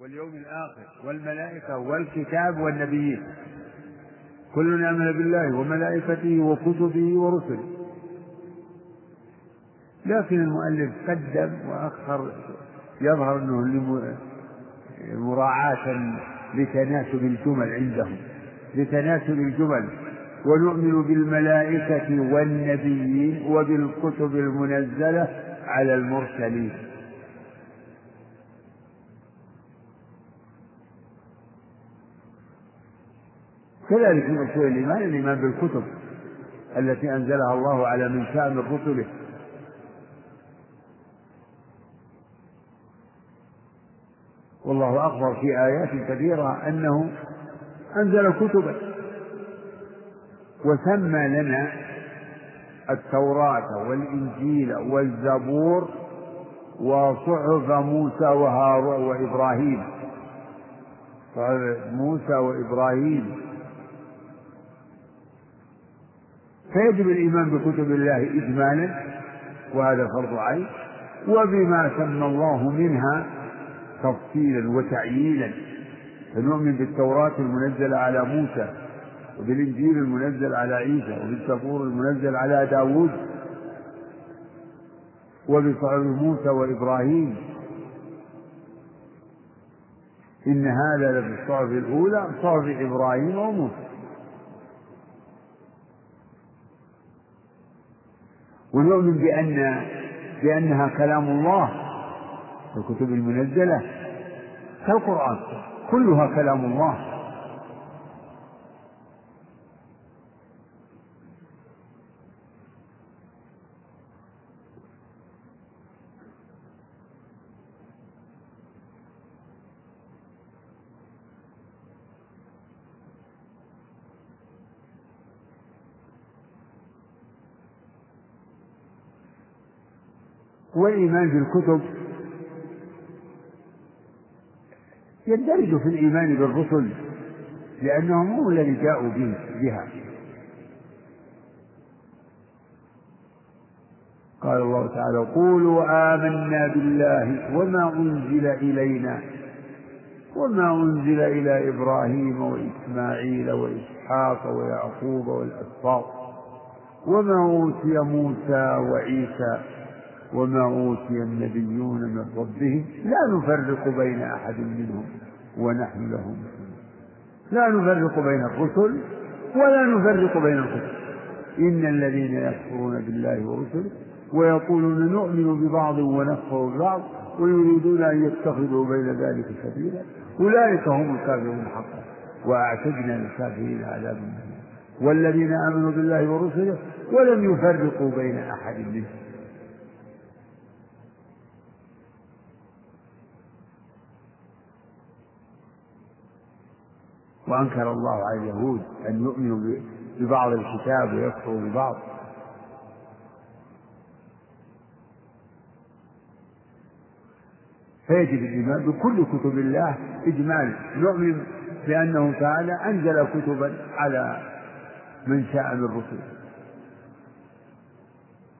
واليوم الآخر والملائكة والكتاب والنبيين. كل آمن بالله وملائكته وكتبه ورسله. لكن المؤلف قدم وأخر يظهر أنه مراعاة لتناسب الجمل عندهم لتناسب الجمل. ونؤمن بالملائكة والنبيين وبالكتب المنزلة على المرسلين. كذلك من أصول الإيمان الإيمان بالكتب التي أنزلها الله على من شاء من رسله. والله أخبر في آيات كثيرة أنه أنزل كتبا. وسمى لنا التوراة والإنجيل والزبور وصحف موسى وهارون وإبراهيم. موسى وإبراهيم. فيجب الإيمان بكتب الله إجمالا وهذا فرض عين وبما سمى الله منها تفصيلا وتعيينا فنؤمن بالتوراة المنزلة على موسى وبالإنجيل المنزل على عيسى وبالزبور المنزل على داود وبصحف موسى وإبراهيم. إن هذا لفي الصحف الأولى صحف إبراهيم وموسى. ونؤمن بأن بأنها كلام الله الكتب المنزلة كالقرآن كلها كلام الله. والإيمان بالكتب. يندرج في الإيمان بالرسل لأنهم هم الذي جاءوا بها. قال الله تعالى قولوا آمنا بالله وما أنزل إلينا وما أنزل إلى إبراهيم وإسماعيل وإسحاق ويعقوب والأسباط وما أوتي موسى وعيسى وما أوتي النبيون من ربهم لا نفرق بين أحد منهم ونحن له لا نفرق بين الرسل ولا نفرق بين الكتب إن الذين يكفرون بالله ورسله ويقولون نؤمن ببعض ونكفر ببعض ويريدون أن يتخذوا بين ذلك سبيلا أولئك هم الكافرون حقا وأعتدنا للكافرين عذابا والذين آمنوا بالله ورسله ولم يفرقوا بين أحد منهم. وأنكر الله على اليهود أن يؤمنوا ببعض الكتاب ويكفروا ببعض. فيجب الإيمان بكل كتب الله إجمالا. نؤمن بأنه تعالى أنزل كتبا على من شاء من رسله.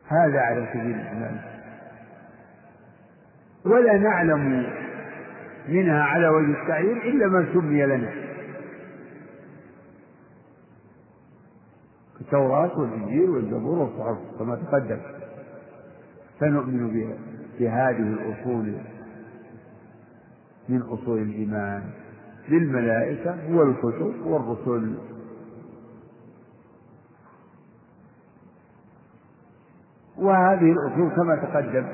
هذا على سبيل الإيمان. ولا نعلم منها على وجه التعيين إلا ما سمي لنا. التوراة والإنجيل والزبور والصحف كما تقدم. فنؤمن بهذه الأصول من أصول الإيمان. للملائكة والكتب والرسل. وهذه الأصول كما تقدم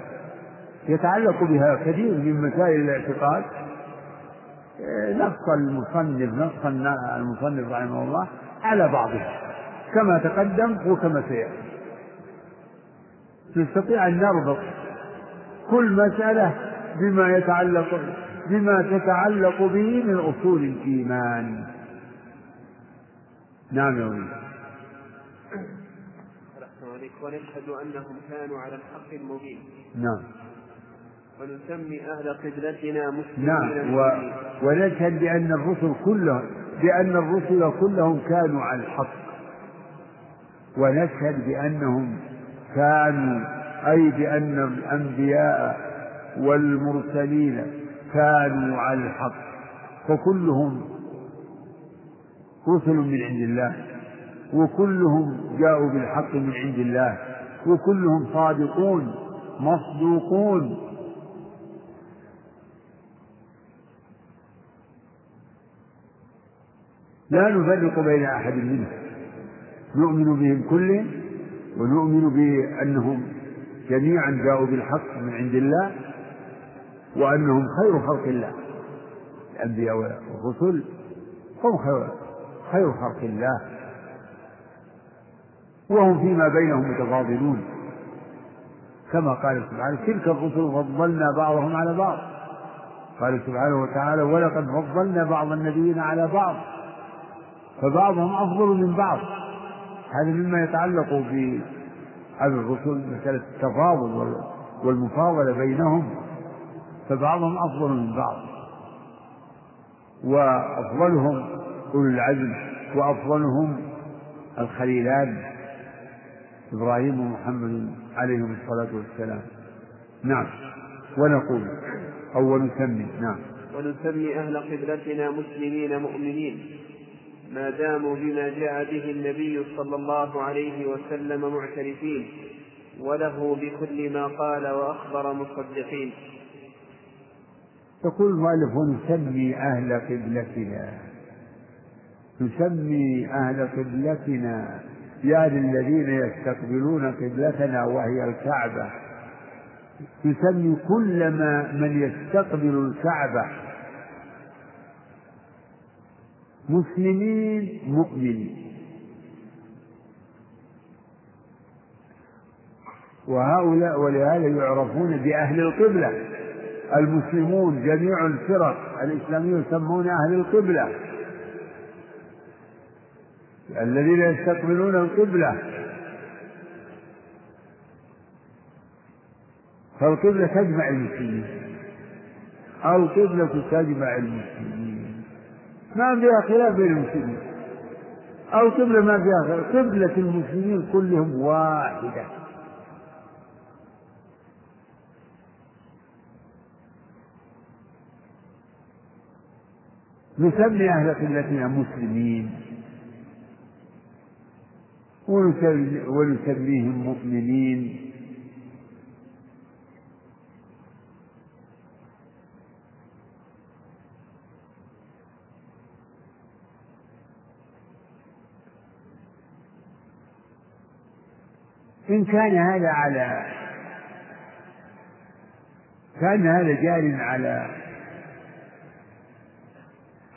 يتعلق بها كثير من مسائل الاعتقاد. نص المصنف نص المصنف رحمه الله على بعضها. كما تقدم وكما سيأتي. نستطيع أن نربط كل مسألة بما يتعلق بما تتعلق به من أصول الإيمان. نعم يا ونشهد أنهم كانوا على الحق المبين. نعم. ونسمي أهل قبلتنا مسلمين نعم. و... ونشهد بأن الرسل كلهم بأن الرسل كلهم كانوا على الحق. ونشهد بأنهم كانوا أي بأن الأنبياء والمرسلين كانوا على الحق. فكلهم رسل من عند الله وكلهم جاءوا بالحق من عند الله وكلهم صادقون مصدوقون. لا نفرق بين أحد منهم. نؤمن بهم كلهم ونؤمن بأنهم جميعا جاءوا بالحق من عند الله وأنهم خير خلق الله. الأنبياء والرسل هم خير خير خلق الله. وهم فيما بينهم متفاضلون. كما قال سبحانه تلك الرسل فضلنا بعضهم على بعض. قال سبحانه وتعالى ولقد فضلنا بعض النبيين على بعض. فبعضهم أفضل من بعض. هذا مما يتعلق بهذا الرسل مسألة التفاضل والمفاضلة بينهم فبعضهم أفضل من بعض وأفضلهم أولو العزم وأفضلهم الخليلان إبراهيم ومحمد عليهم الصلاة والسلام. نعم. ونقول أو ونسمي نعم. ونسمي أهل قبلتنا مسلمين مؤمنين. ما داموا بما جاء به النبي صلى الله عليه وسلم معترفين وله بكل ما قال وأخبر مصدقين. يقول المؤلف ونسمي أهل قبلتنا. نسمي أهل قبلتنا. يعني الذين يستقبلون قبلتنا وهي الكعبة. نسمي كل ما من يستقبل الكعبة. مسلمين مؤمنين. وهؤلاء ولهذا يعرفون بأهل القبلة. المسلمون جميع الفرق الإسلامية يسمون أهل القبلة. الذين يستقبلون القبلة. فالقبلة تجمع المسلمين. القبلة تجمع المسلمين. ما فيها خلاف بين المسلمين. القبلة ما فيها خلاف. قبلة المسلمين كلهم واحدة. نسمي أهل قبلتنا مسلمين. ونسميهم مؤمنين. إن كان هذا على كان هذا جار على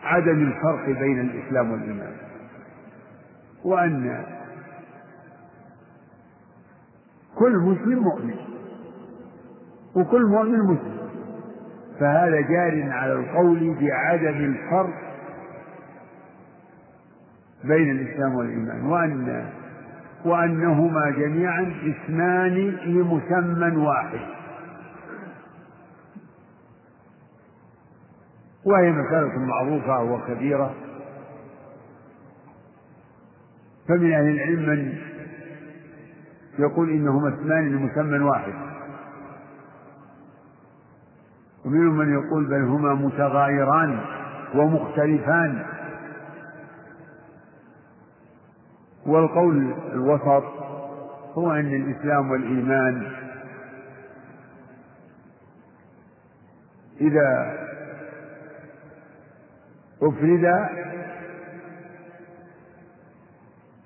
عدم الفرق بين الإسلام والإيمان وأن كل مسلم مؤمن وكل مؤمن مسلم فهذا جار على القول بعدم الفرق بين الإسلام والإيمان وأن وأنهما جميعا اسمان لمسمى واحد. وهي مسألة معروفة وكبيرة. فمن أهل العلم من يقول إنهما اسمان لمسمى واحد. ومنهم من يقول بل هما متغايران ومختلفان. والقول الوسط هو أن الإسلام والإيمان إذا أفرد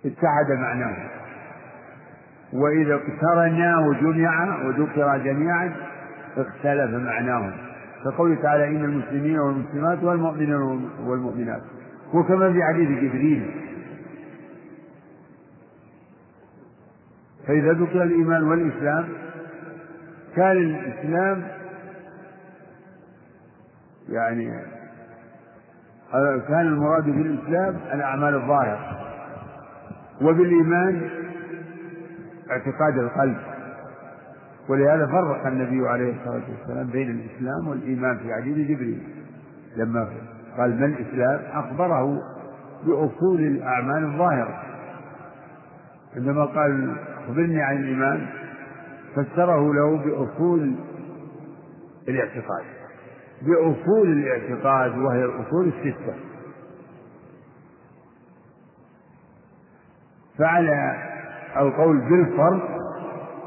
اتحد معناه وإذا اقترنا وجمع وذكر جميعا اختلف معناه. كقوله تعالى إن المسلمين والمسلمات والمؤمنين والمؤمنات. وكما في حديث جبريل فإذا ذكر الإيمان والإسلام كان الإسلام يعني كان المراد بالإسلام الأعمال الظاهرة وبالإيمان اعتقاد القلب. ولهذا فرق النبي عليه الصلاة والسلام بين الإسلام والإيمان في حديث جبريل لما قال ما الإسلام؟ أخبره بأصول الأعمال الظاهرة. عندما قال أخبرني عن الإيمان فسره له بأصول الاعتقاد. بأصول الاعتقاد وهي الأصول الستة. فعلى القول بالفرض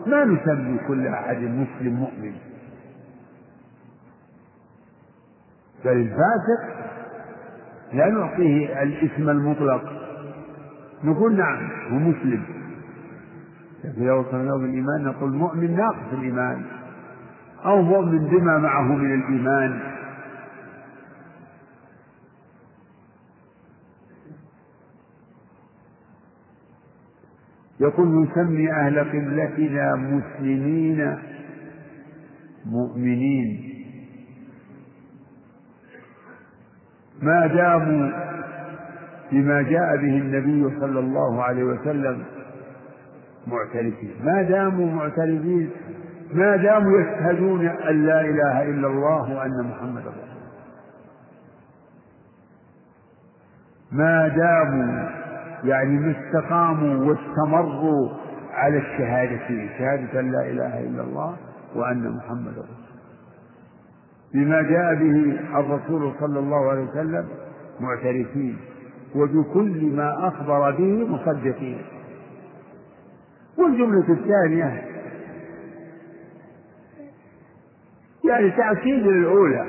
ما نسمي كل أحد مسلم مؤمن. بل الفاسق لا نعطيه الاسم المطلق. نقول نعم هو مسلم. إذا وصلنا بالإيمان نقول مؤمن ناقص الإيمان. أو مؤمن بما معه من الإيمان. يقول نسمي أهل قبلتنا مسلمين مؤمنين. ما داموا بما جاء به النبي صلى الله عليه وسلم معترفين. ما داموا معترفين ما داموا يشهدون أن لا إله إلا الله وأن محمدا رسول الله. ما داموا يعني ما استقاموا واستمروا على الشهادتين شهادة أن لا إله إلا الله وأن محمدا رسول الله. بما جاء به الرسول صلى الله عليه وسلم معترفين. وبكل ما أخبر به مصدقين. والجملة الثانية يعني تأكيد للأولى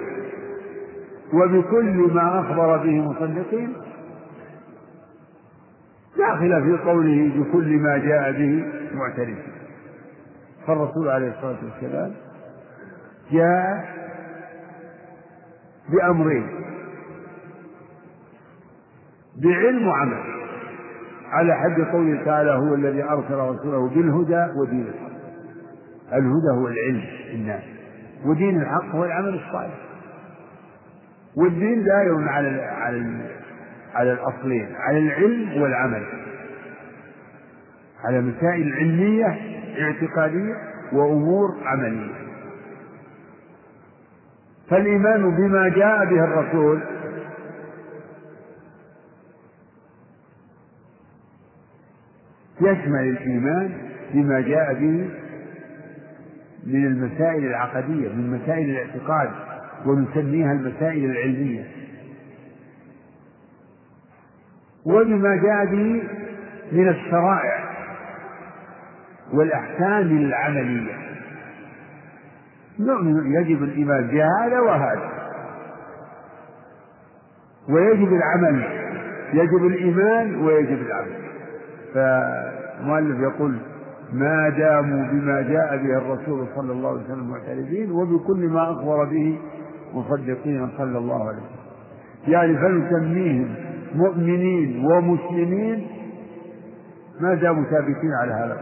وبكل ما أخبر به مصدقين داخلة في قوله بكل ما جاء به معترفين فالرسول عليه الصلاة والسلام جاء بأمرين بعلم وعمل. على حد قوله تعالى هو الذي أرسل رسوله بالهدى ودين الحق. الهدى هو العلم الناس ودين الحق هو العمل الصالح. والدين دائر على على على الأصلين على العلم والعمل. على مسائل علمية اعتقادية وأمور عملية. فالإيمان بما جاء به الرسول يشمل الإيمان بما جاء به من المسائل العقدية من مسائل الاعتقاد ونسميها المسائل العلمية. وبما جاء به من الشرائع والأحكام العملية. نؤمن يجب الإيمان بهذا وهذا. ويجب العمل يجب الإيمان ويجب العمل. فالمؤلف يقول ما داموا بما جاء به الرسول صلى الله عليه وسلم معترفين وبكل ما أخبر به مصدقين صلى الله عليه وسلم. يعني فنسميهم مؤمنين ومسلمين ما داموا ثابتين على هذا.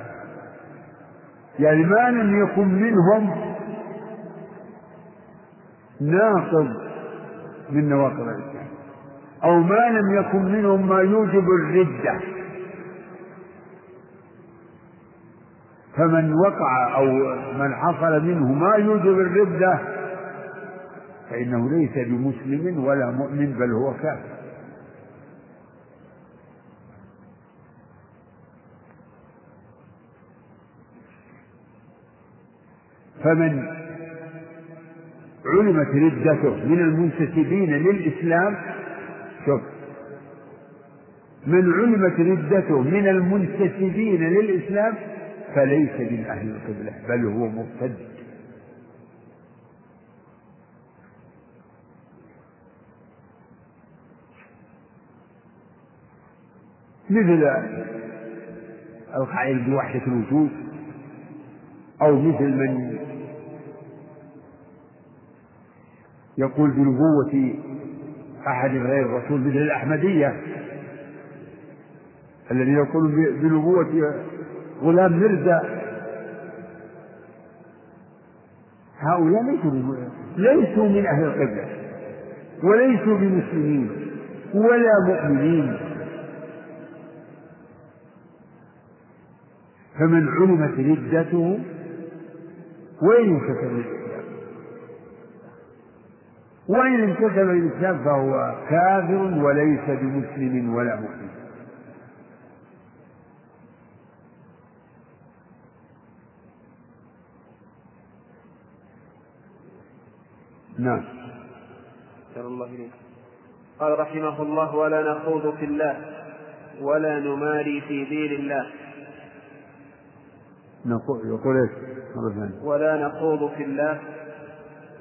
يعني ما لم يكن منهم ناقض من نواقض الإسلام. أو ما لم يكن منهم ما يوجب الردة. فمن وقع أو من حصل منه ما يوجب الردة فإنه ليس بمسلم ولا مؤمن بل هو كافر. فمن علمت ردته من المنتسبين للإسلام شوف من علمت ردته من المنتسبين للإسلام فليس من أهل القبلة بل هو مرتد مثل القائل بوحدة الوجود أو مثل من يقول بنبوة أحد غير الرسول مثل الأحمدية الذين يقولون بنبوة غلام مرزا. هؤلاء ليسوا ليسوا من أهل القبلة وليسوا بمسلمين ولا مؤمنين. فمن علمت ردته وين ينكسر وإن انتسب للإسلام فهو كافر وليس بمسلم ولا مؤمن. نعم. الله إليك. قال رحمه الله ولا نخوض في الله ولا نماري في دين الله. يقول إيش؟ ولا نخوض في الله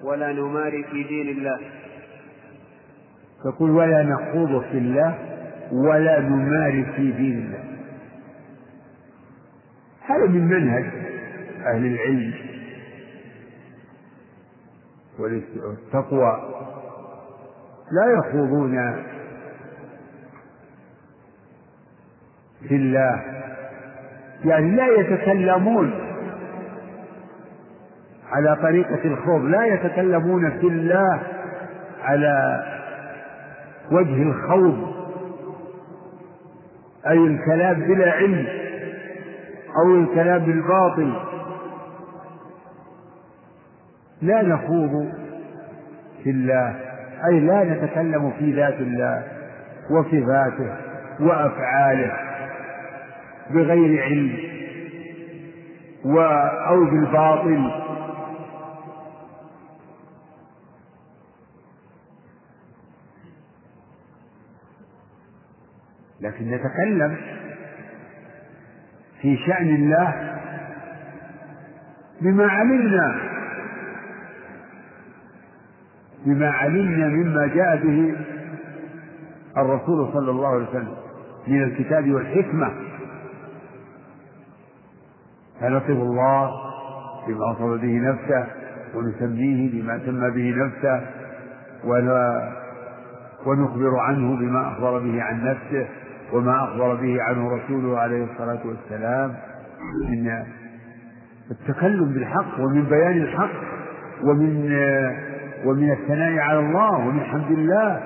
ولا نماري في دين الله. يقول ولا نخوض في الله ولا نماري في دين الله. هذا من منهج أهل العلم. والتقوى. لا يخوضون في الله. يعني لا يتكلمون على طريقة الخوض. لا يتكلمون في الله على وجه الخوض. أي الكلام بلا علم أو الكلام بالباطل لا نخوض في الله أي لا نتكلم في ذات الله وصفاته وأفعاله بغير علم أو بالباطل. لكن نتكلم في شأن الله بما علمنا. بما علمنا مما جاء به الرسول صلى الله عليه وسلم من الكتاب والحكمة. فنصف الله بما وصف به نفسه ونسميه بما سمى به نفسه ولا ونخبر عنه بما أخبر به عن نفسه وما أخبر به عنه رسوله عليه الصلاة والسلام. من التكلم بالحق ومن بيان الحق ومن ومن الثناء على الله ومن حمد الله.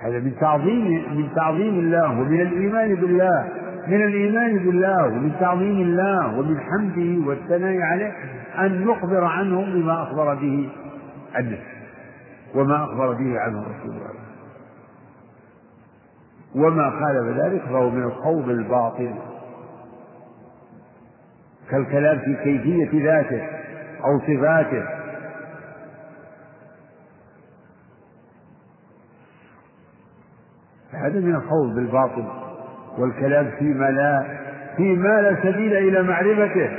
هذا من تعظيم من تعظيم الله ومن الإيمان بالله من الإيمان بالله ومن تعظيم الله ومن حمده والثناء عليه أن نخبر عنه بما أخبر به عنه وما أخبر به عنه رسول الله. وما خالف ذلك فهو من الخوض الباطل. كالكلام في كيفية ذاته أو صفاته. هذا من الخوض بالباطل والكلام فيما لا فيما لا سبيل إلى معرفته.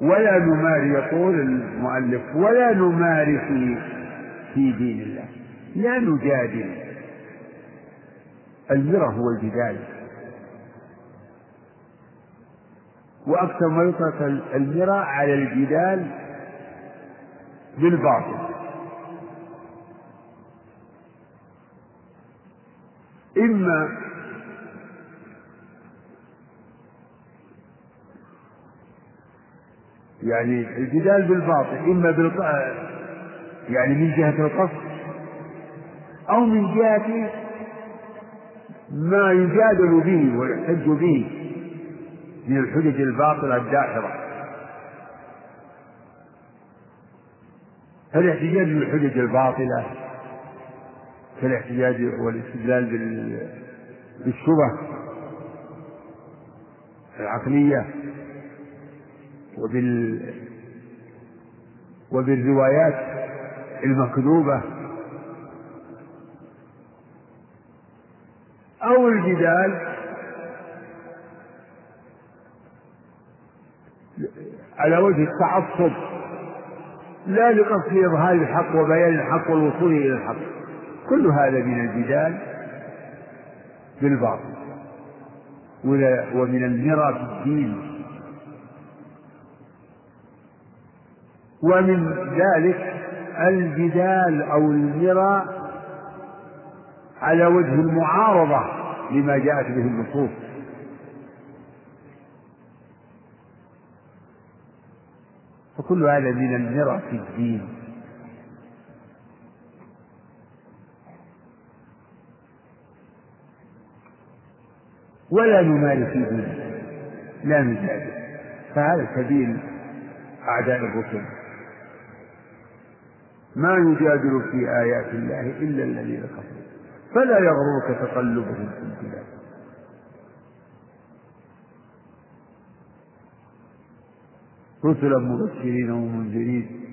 ولا نماري يقول المؤلف ولا نماري في في دين الله. لا نجادل. المرة هو الجدال. وأكثر ما يطلق المرة على الجدال بالباطل. إما يعني الجدال بالباطل إما بال يعني من جهة القصد أو من جهة ما يجادل به ويحتج به من الحجج الباطلة الداحرة. فالاحتجاج بالحجج الباطلة كالاحتجاج والاستدلال بالشبه العقلية وبال وبالروايات المكذوبة الجدال. على وجه التعصب لا لقصد إظهار الحق وبيان الحق والوصول إلى الحق. كل هذا من الجدال بالباطل. ومن المرى في الدين ومن ذلك الجدال أو المرى على وجه المعارضة. لما جاءت به النصوص. فكل هذا من المرى في الدين. ولا نماري في دينه لا نجادل. فهذا سبيل أعداء الرسل. ما يجادل في آيات الله إلا الذين كفروا. فلا يغرك تقلبهم في البلاد. رسلا مبشرين ومنذرين.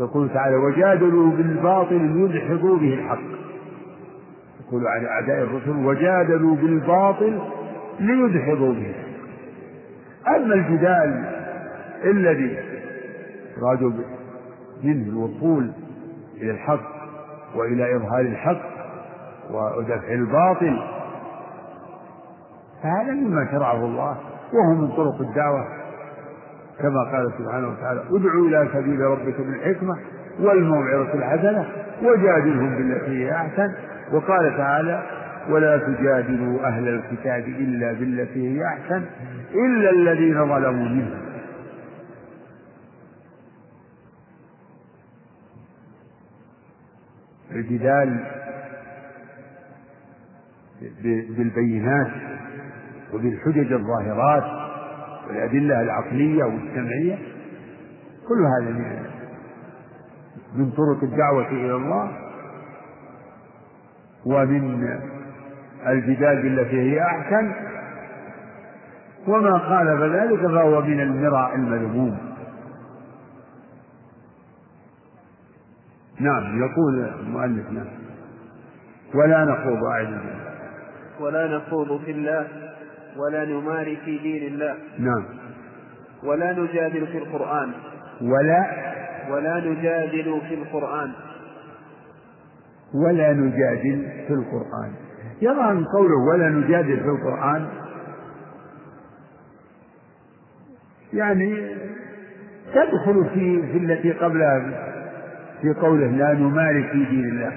يقول تعالى وجادلوا بالباطل ليدحضوا به الحق. يقول عن أعداء الرسل وجادلوا بالباطل ليدحضوا به الحق. أما الجدال الذي أرادوا منه الوصول إلى الحق وإلى إظهار الحق ودفع الباطل. فهذا مما شرعه الله وهو من طرق الدعوة. كما قال سبحانه وتعالى ادعوا إلى سبيل ربك بالحكمة والموعظة الحسنة وجادلهم بالتي هي أحسن. وقال تعالى ولا تجادلوا أهل الكتاب إلا بالتي هي أحسن إلا الذين ظلموا منهم. الجدال بالبينات وبالحجج الظاهرات والأدلة العقلية والسمعية كل هذا من طرق الدعوة إلى الله ومن الجدال بالتي هي أحسن وما خالف ذلك فهو من المرى المذموم. نعم يقول المؤلف نعم. ولا نخوض أعوذ ولا نخوض في الله ولا نماري في دين الله. نعم. ولا نجادل في القرآن. ولا ولا نجادل في القرآن. ولا نجادل في القرآن. يرى أن قوله ولا نجادل في القرآن. يعني تدخل في في التي قبلها في قوله لا نماري في دين الله.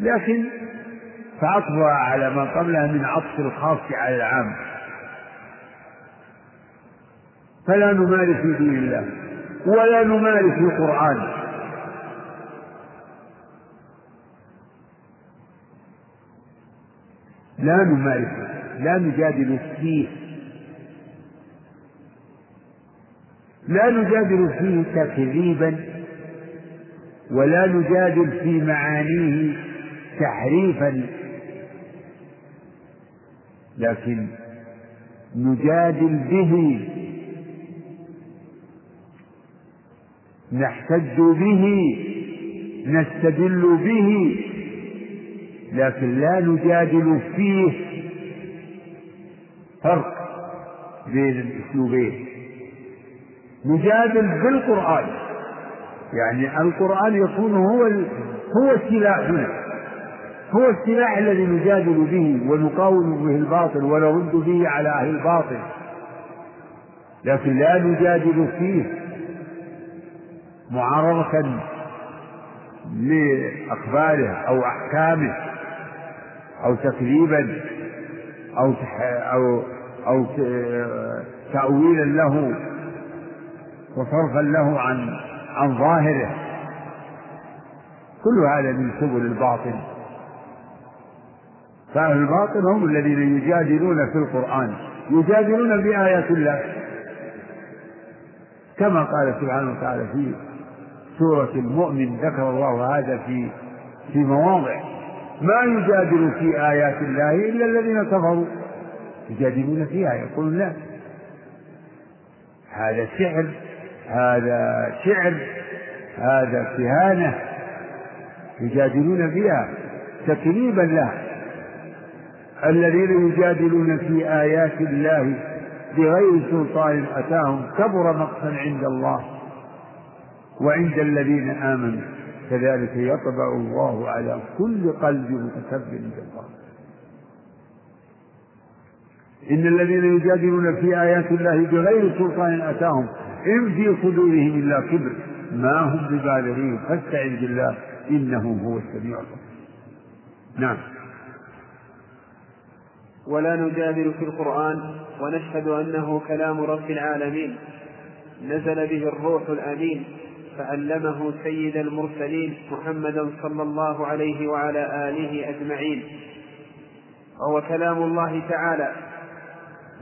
لكن فعطفها على ما قبلها من عطف الخاص على العام. فلا نماري في دين الله ولا نماري في القرآن. لا نمارس لا نجادل فيه. لا نجادل فيه تكذيبا. ولا نجادل في معانيه تحريفا. لكن نجادل به. نحتج به. نستدل به. لكن لا نجادل فيه فرق بين الأسلوبين. نجادل بالقرآن. يعني القرآن يكون هو هو سلاحنا هو السلاح الذي نجادل به ونقاوم به الباطل ونرد به على أهل الباطل. لكن لا نجادل فيه معارضة لأخباره أو أحكامه أو تكذيبا أو أو أو تأويلا له وصرفا له عن عن ظاهره. كل هذا من سبل الباطل. فأهل الباطل هم الذين يجادلون في القرآن يجادلون بآيات الله. كما قال سبحانه وتعالى في سورة المؤمن ذكر الله هذا في في مواضع. ما يجادل في آيات الله إلا الذين كفروا. يجادلون فيها يقولون لا. هذا سحر. هذا شعر هذا كهانة يجادلون فيها تكذيبا له. الذين يجادلون في آيات الله بغير سلطان أتاهم كبر مقتا عند الله وعند الذين آمنوا. كذلك يطبع الله على كل قلب متكبر جبار إن الذين يجادلون في آيات الله بغير سلطان أتاهم إن في صدورهم إلا كبر. ما هم ببالغين. فاستعذ بالله. إنه هو السميع البصير. نعم. ولا نجادل في القرآن ونشهد أنه كلام رب العالمين. نزل به الروح الأمين. فعلمه سيد المرسلين محمدا صلى الله عليه وعلى آله أجمعين. وهو كلام الله تعالى.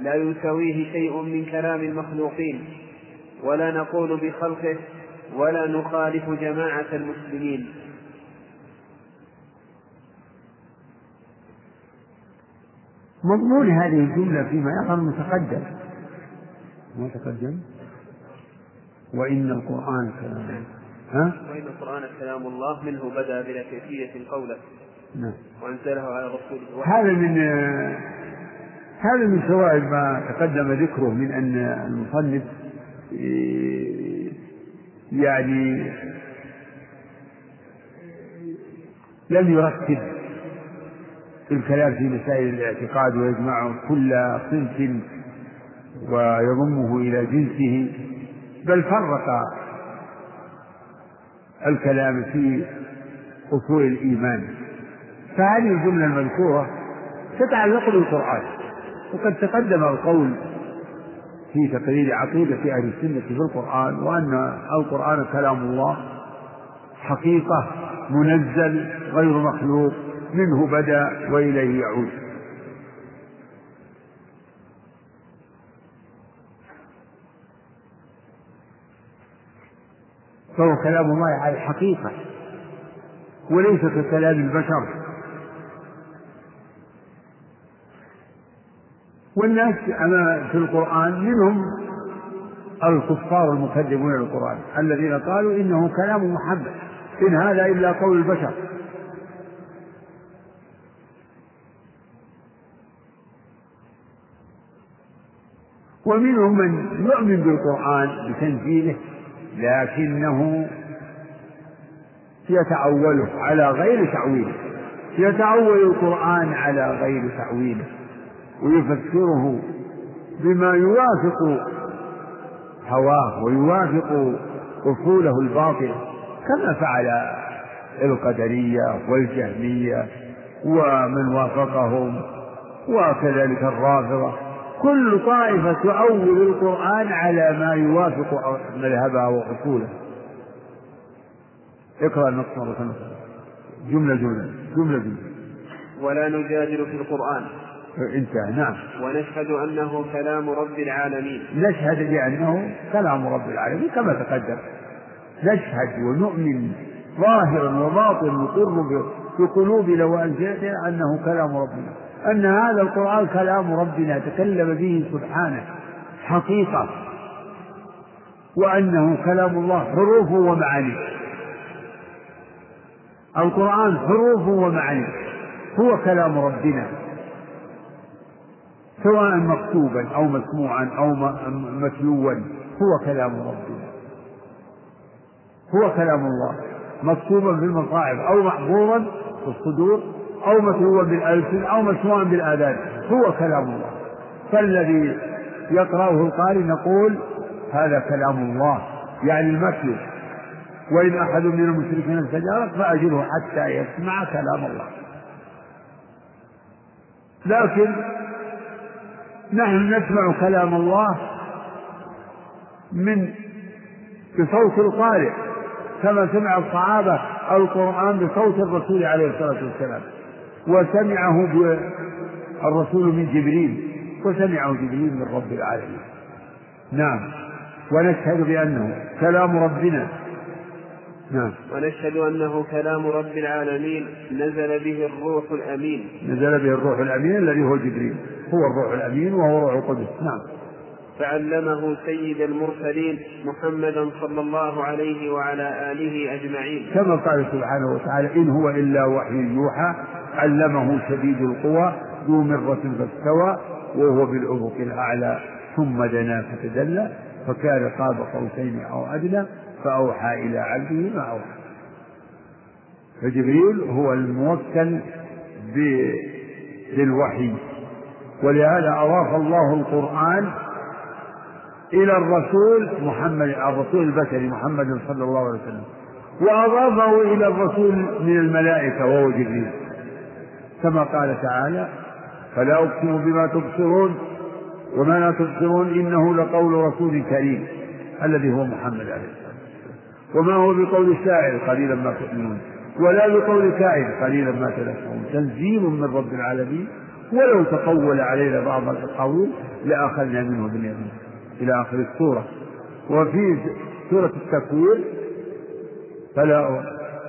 لا يساويه شيء من كلام المخلوقين. ولا نقول بخلقه ولا نخالف جماعة المسلمين. مضمون هذه الجملة فيما يظهر متقدم ما تقدم؟ وإن القرآن كلام. ها؟ وإن القرآن كلام الله منه بدأ بلا كيفية قوله. نعم. وأنزله على رسوله. هذا من هذا من فوائد ما تقدم ذكره من أن المصنف يعني لم يرتب الكلام في مسائل الاعتقاد ويجمع كل صنف ويضمه إلى جنسه بل فرق الكلام في أصول الإيمان. فهذه الجملة المذكورة تتعلق بالقرآن وقد تقدم القول في تقرير عقيدة أهل السنة في القرآن وأن القرآن كلام الله حقيقة منزل غير مخلوق منه بدأ وإليه يعود. فهو كلام الله على الحقيقة وليس ككلام البشر. والناس في القرآن منهم الكفار المكذبون للقرآن الذين قالوا إنه كلام محمد إن هذا إلا قول البشر. ومنهم من يؤمن بالقرآن بتنزيله لكنه يتأوله على غير تأويله يتأول القرآن على غير تأويله ويفسره بما يوافق هواه ويوافق أصوله الباطلة كما فعل القدرية والجهمية ومن وافقهم وكذلك الرافضة. كل طائفة تؤول القرآن على ما يوافق مذهبها وأصوله. اقرأ النص مرة جملة جملة. جملة جملة. ولا نجادل في القرآن. انتهى نعم. ونشهد أنه كلام رب العالمين. نشهد بأنه كلام رب العالمين كما تقدم. نشهد ونؤمن ظاهرا وباطنا نقر بقلوبنا وألسنتنا أنه كلام ربنا. أن هذا القرآن كلام ربنا تكلم به سبحانه حقيقة. وأنه كلام الله حروفه ومعانيه القرآن حروفه ومعانيه هو كلام ربنا. سواء مكتوبا أو مسموعا أو متلوا هو كلام ربنا هو كلام الله. مكتوبا في المصاحف أو محفوظا في الصدور أو متلوا بالألسن أو مسموعا بالآذان. هو كلام الله. فالذي يقرأه القارئ نقول هذا كلام الله. يعني المتلو وإن أحد من المشركين استجارك فأجره حتى يسمع كلام الله. لكن نحن نسمع كلام الله من بصوت القارئ كما سمع الصحابة القرآن بصوت الرسول عليه الصلاة والسلام. وسمعه الرسول من جبريل وسمعه جبريل من رب العالمين. نعم. ونشهد بأنه كلام ربنا نعم. ونشهد أنه كلام رب العالمين نزل به الروح الأمين. نزل به الروح الأمين الذي هو جبريل. هو الروح الأمين وهو روح القدس. نعم. فعلمه سيد المرسلين محمدا صلى الله عليه وعلى آله أجمعين. كما قال سبحانه وتعالى إن هو إلا وحي يوحى علمه شديد القوى ذو مرة فاستوى وهو بالأفق الأعلى ثم دنا فتدلى فكان قاب قوسين أو أدنى فأوحى إلى عبده ما أوحى. فجبريل هو الموكل بالوحي. ولهذا أضاف الله القرآن إلى الرسول محمد الرسول البشري محمد صلى الله عليه وسلم. وأضافه إلى الرسول من الملائكة وهو جبريل. كما قال تعالى فلا أقسم بما تبصرون وما لا تبصرون إنه لقول رسول كريم الذي هو محمد عليه الصلاة وما هو بقول الشاعر قليلا ما تؤمنون ولا بقول كائن قليلا ما تذكرون. تنزيل من رب العالمين. ولو تقول علينا بعض الأقاويل لأخذنا منه باليمين إلى آخر السورة. وفي سورة التكوير. فلا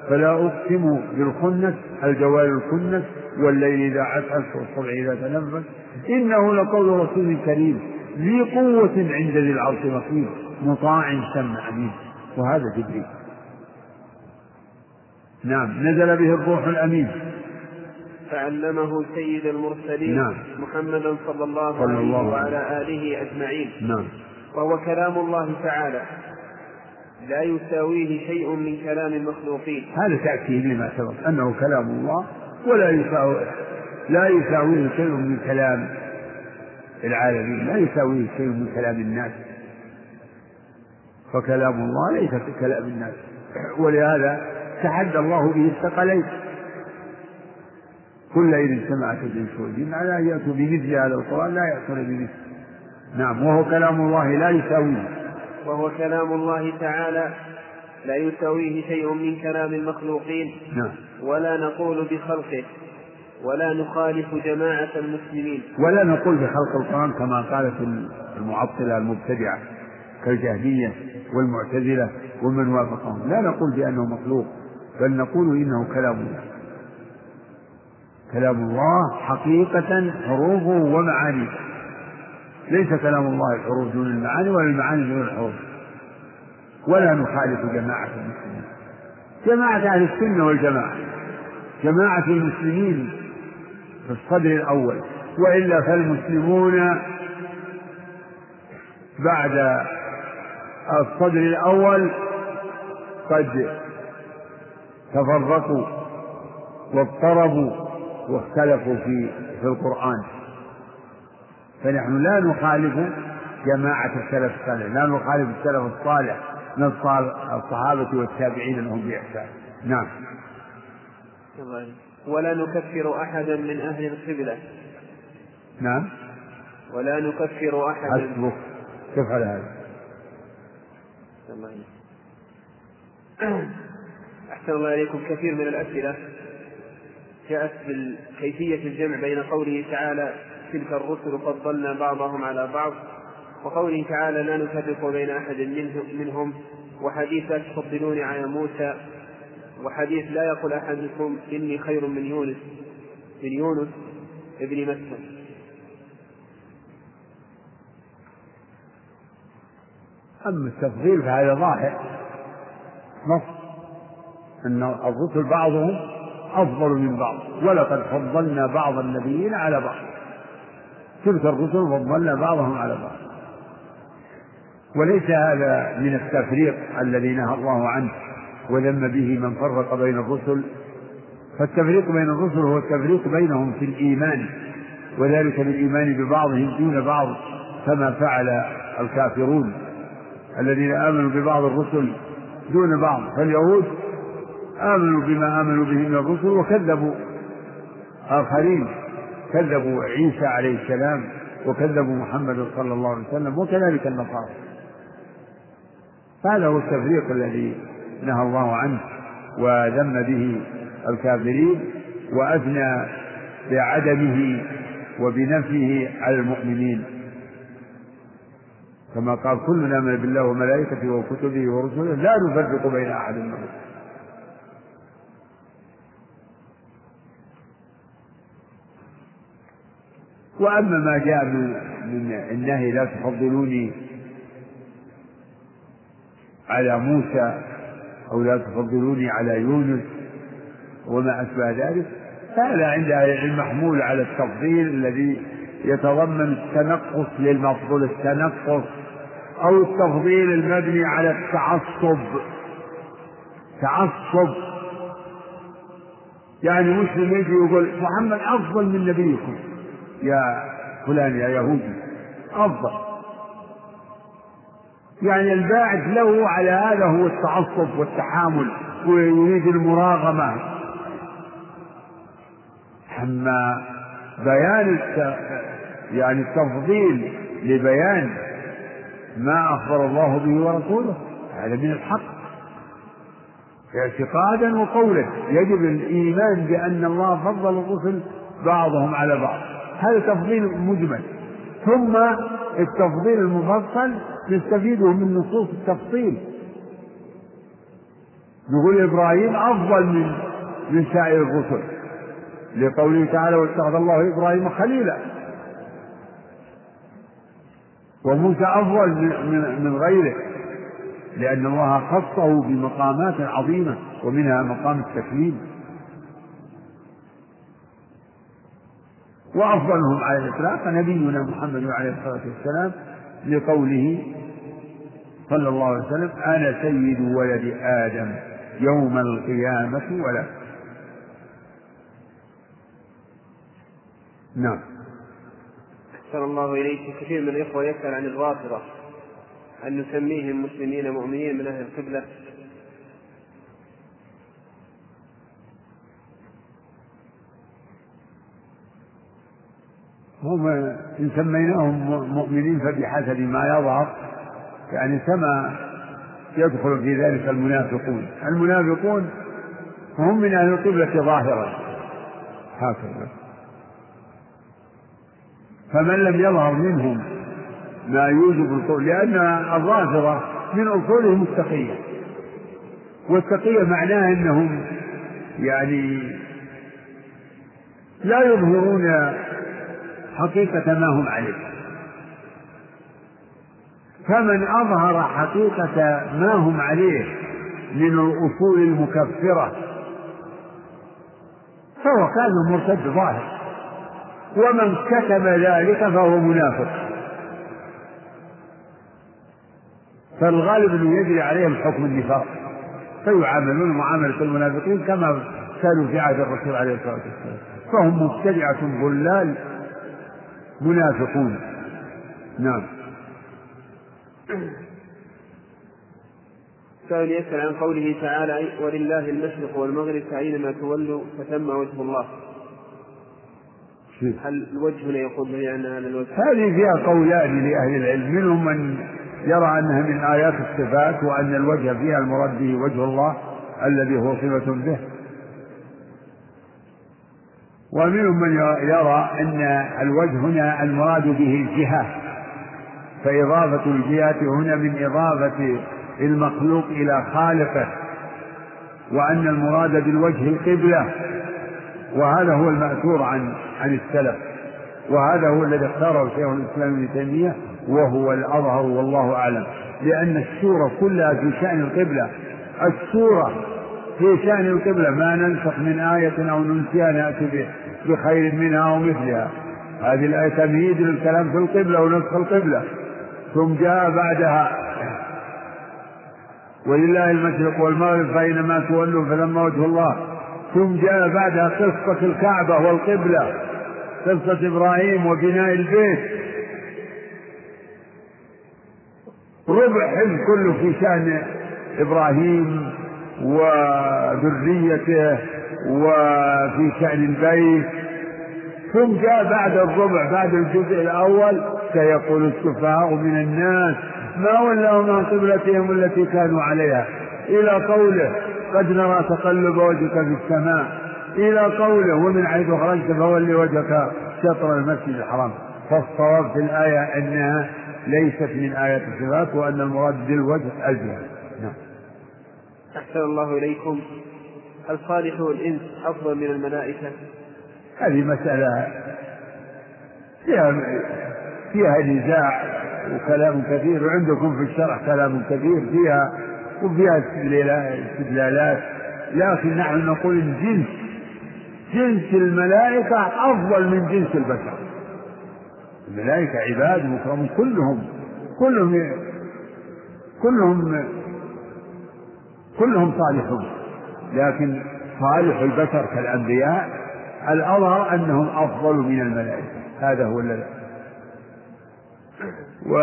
فلا أقسم بالخنس الجوار الكنس والليل إذا عسعس والصبح إذا تنفس. إنه لقول رسول كريم ذي قوة عند ذي العرش مطاع ثم أمين وهذا جبريل. نعم نزل به الروح الأمين. فعلمه سيد المرسلين نعم. محمدا صلى الله صلى عليه الله وعلى آله أجمعين. نعم. وهو كلام الله تعالى. لا يساويه شيء من كلام المخلوقين. هذا تأكيد لما سبق أنه كلام الله ولا يساوي لا يساويه شيء من كلام العالمين لا يساويه شيء من كلام الناس. فكلام الله ليس ككلام الناس. ولهذا تحدى الله به الثقلين. كل إذ سمعت الإنس والجن على أن يأتوا بمثل هذا القرآن لا يأتون بمثله نعم وهو كلام الله لا يساويه. وهو كلام الله تعالى لا يساويه شيء من كلام المخلوقين. نعم. ولا نقول بخلقه ولا نخالف جماعة المسلمين. ولا نقول بخلق القرآن كما قالت المعطلة المبتدعة كالجهمية. والمعتزلة ومن وافقهم. لا نقول بأنه مخلوق بل نقول إنه كلام الله. كلام الله حقيقة حروفه ومعانيه. ليس كلام الله الحروف دون المعاني ولا المعاني دون الحروف. ولا نخالف جماعة المسلمين. جماعة أهل السنة والجماعة. جماعة المسلمين في الصدر الأول. وإلا فالمسلمون بعد الصدر الأول قد تفرقوا واضطربوا واختلفوا في في القرآن. فنحن لا نخالف جماعة السلف الصالح لا نخالف السلف الصالح من الصحابة والتابعين لهم بإحسان. نعم. ولا نكفر أحدا من أهل القبلة. نعم. ولا نكفر أحدا. حسبك. كيف على هذا؟ أحسن الله إليكم. كثير من الأسئلة جاءت كيفية الجمع بين قوله تعالى تلك الرسل فضلنا بعضهم على بعض وقوله تعالى لا نفرق بين أحد منهم وحديث لا تفضلون على موسى وحديث لا يقول أحدكم إني خير من يونس من يونس ابن متى أما التفضيل فهذا ظاهر. نص أن الرسل بعضهم أفضل من بعض. ولقد فضلنا بعض النبيين على بعض. تلك الرسل فضلنا بعضهم على بعض. وليس هذا من التفريق الذي نهى الله عنه وذم به من فرق بين الرسل. فالتفريق بين الرسل هو التفريق بينهم في الإيمان وذلك بالإيمان ببعضهم دون بعض كما فعل الكافرون. الذين آمنوا ببعض الرسل دون بعض فاليهود آمنوا بما آمنوا به من الرسل وكذبوا. آخرين كذبوا عيسى عليه السلام وكذبوا محمد صلى الله عليه وسلم وكذلك النصارى. هذا هو التفريق الذي نهى الله عنه وذم به الكافرين وأثنى بعدمه وبنفيه على المؤمنين. كما قال كلنا من بالله وملائكته وكتبه ورسله لا نفرق بين أحد من رسله وأما ما جاء من, من النهي لا تفضلوني على موسى أو لا تفضلوني على يونس وما أشبه ذلك هذا عند أهل العلم محمول على التفضيل الذي يتضمن التنقص للمفضول التنقص أو التفضيل المبني على التعصب. تعصب. يعني مسلم يجي يقول محمد أفضل من نبيكم. يا فلان يا يهودي. أفضل. يعني الباعث له على هذا هو التعصب والتحامل ويريد المراغمة. أما بيان يعني التفضيل لبيان ما أخبر الله به ورسوله. هذا من الحق. اعتقادا وقولا. يجب الإيمان بأن الله فضل الرسل بعضهم على بعض. هذا تفضيل مجمل. ثم التفضيل المفصل نستفيده من نصوص التفصيل. نقول إبراهيم أفضل من من سائر الرسل. لقوله تعالى واتخذ الله إبراهيم خليلا. وموسى أفضل من, غيره لأن الله خصه بمقامات عظيمة ومنها مقام التكليم وأفضلهم على الإطلاق نبينا محمد عليه الصلاة والسلام لقوله صلى الله عليه وسلم أنا سيد ولد آدم يوم القيامة ولا. نعم. أحسن الله إليك. كثير من الإخوة يسأل عن الرافضة أن نسميهم مسلمين مؤمنين من أهل القبلة. هم إن سميناهم مؤمنين فبحسب ما يظهر يعني كما يدخل في ذلك المنافقون. المنافقون هم من أهل القبلة ظاهرا. هكذا. فمن لم يظهر منهم ما يوجب القول لأن الرافضة من أصولهم التقية. والتقية معناها أنهم يعني لا يظهرون حقيقة ما هم عليه. فمن أظهر حقيقة ما هم عليه من الأصول المكفرة فهو كان مرتد ظاهر. ومن كتم ذلك فهو منافق. فالغالب انه يجري عليهم حكم النفاق فيعاملون معاملة المنافقين كما كانوا في عهد الرسول عليه الصلاة والسلام. فهم مبتدعة ضلال منافقون. نعم. سائل يسأل عن قوله تعالى ولله المشرق والمغرب فأينما تولوا فثم وجه الله. هل الوجه هنا يقول به أن هذا الوجه؟ هذه فيها قولان لأهل العلم. منهم من يرى أنها من آيات الصفات وأن الوجه فيها المراد به وجه الله الذي هو صفة به. ومنهم من يرى أن الوجه هنا المراد به الجهة. فإضافة الجهة هنا من إضافة المخلوق إلى خالقه. وأن المراد بالوجه القبلة. وهذا هو المأثور عن عن السلف. وهذا هو الذي اختاره شيخ الإسلام ابن تيمية وهو الأظهر والله أعلم. لأن السورة كلها في شأن القبلة. السورة في شأن القبلة ما ننسخ من آية أو ننسيها نأتي بخير منها أو مثلها. هذه الآية تمهيد للكلام في القبلة ونسخ القبلة. ثم جاء بعدها. ولله المشرق والمغرب فأينما تولوا فلما وجه الله. ثم جاء بعدها قصة الكعبة والقبلة قصة إبراهيم وبناء البيت. ربع حزب كله في شأن إبراهيم وذريته وفي شأن البيت. ثم جاء بعد الربع بعد الجزء الأول سيقول السفهاء من الناس ما ولاهم عن قبلتهم التي كانوا عليها إلى قوله قد نرى تقلب وجهك في السماء. إلى قوله ومن حيث خرجت فول وجهك شطر المسجد الحرام. فالصواب في الآية أنها ليست من آيات الصفات وأن المراد بالوجه الجهة نعم. أحسن الله إليكم. هل صالح الإنس أفضل من الملائكة؟ هذه مسألة فيها فيها نزاع وكلام كثير وعندكم في الشرع كلام كثير فيها وفيها استدلالات. لكن نحن نقول الجنس جنس الملائكة أفضل من جنس البشر. الملائكة عباد مكرمون كلهم كلهم كلهم كلهم صالحون. لكن صالح البشر كالأنبياء الأظهر أنهم أفضل من الملائكة. هذا هو الذي و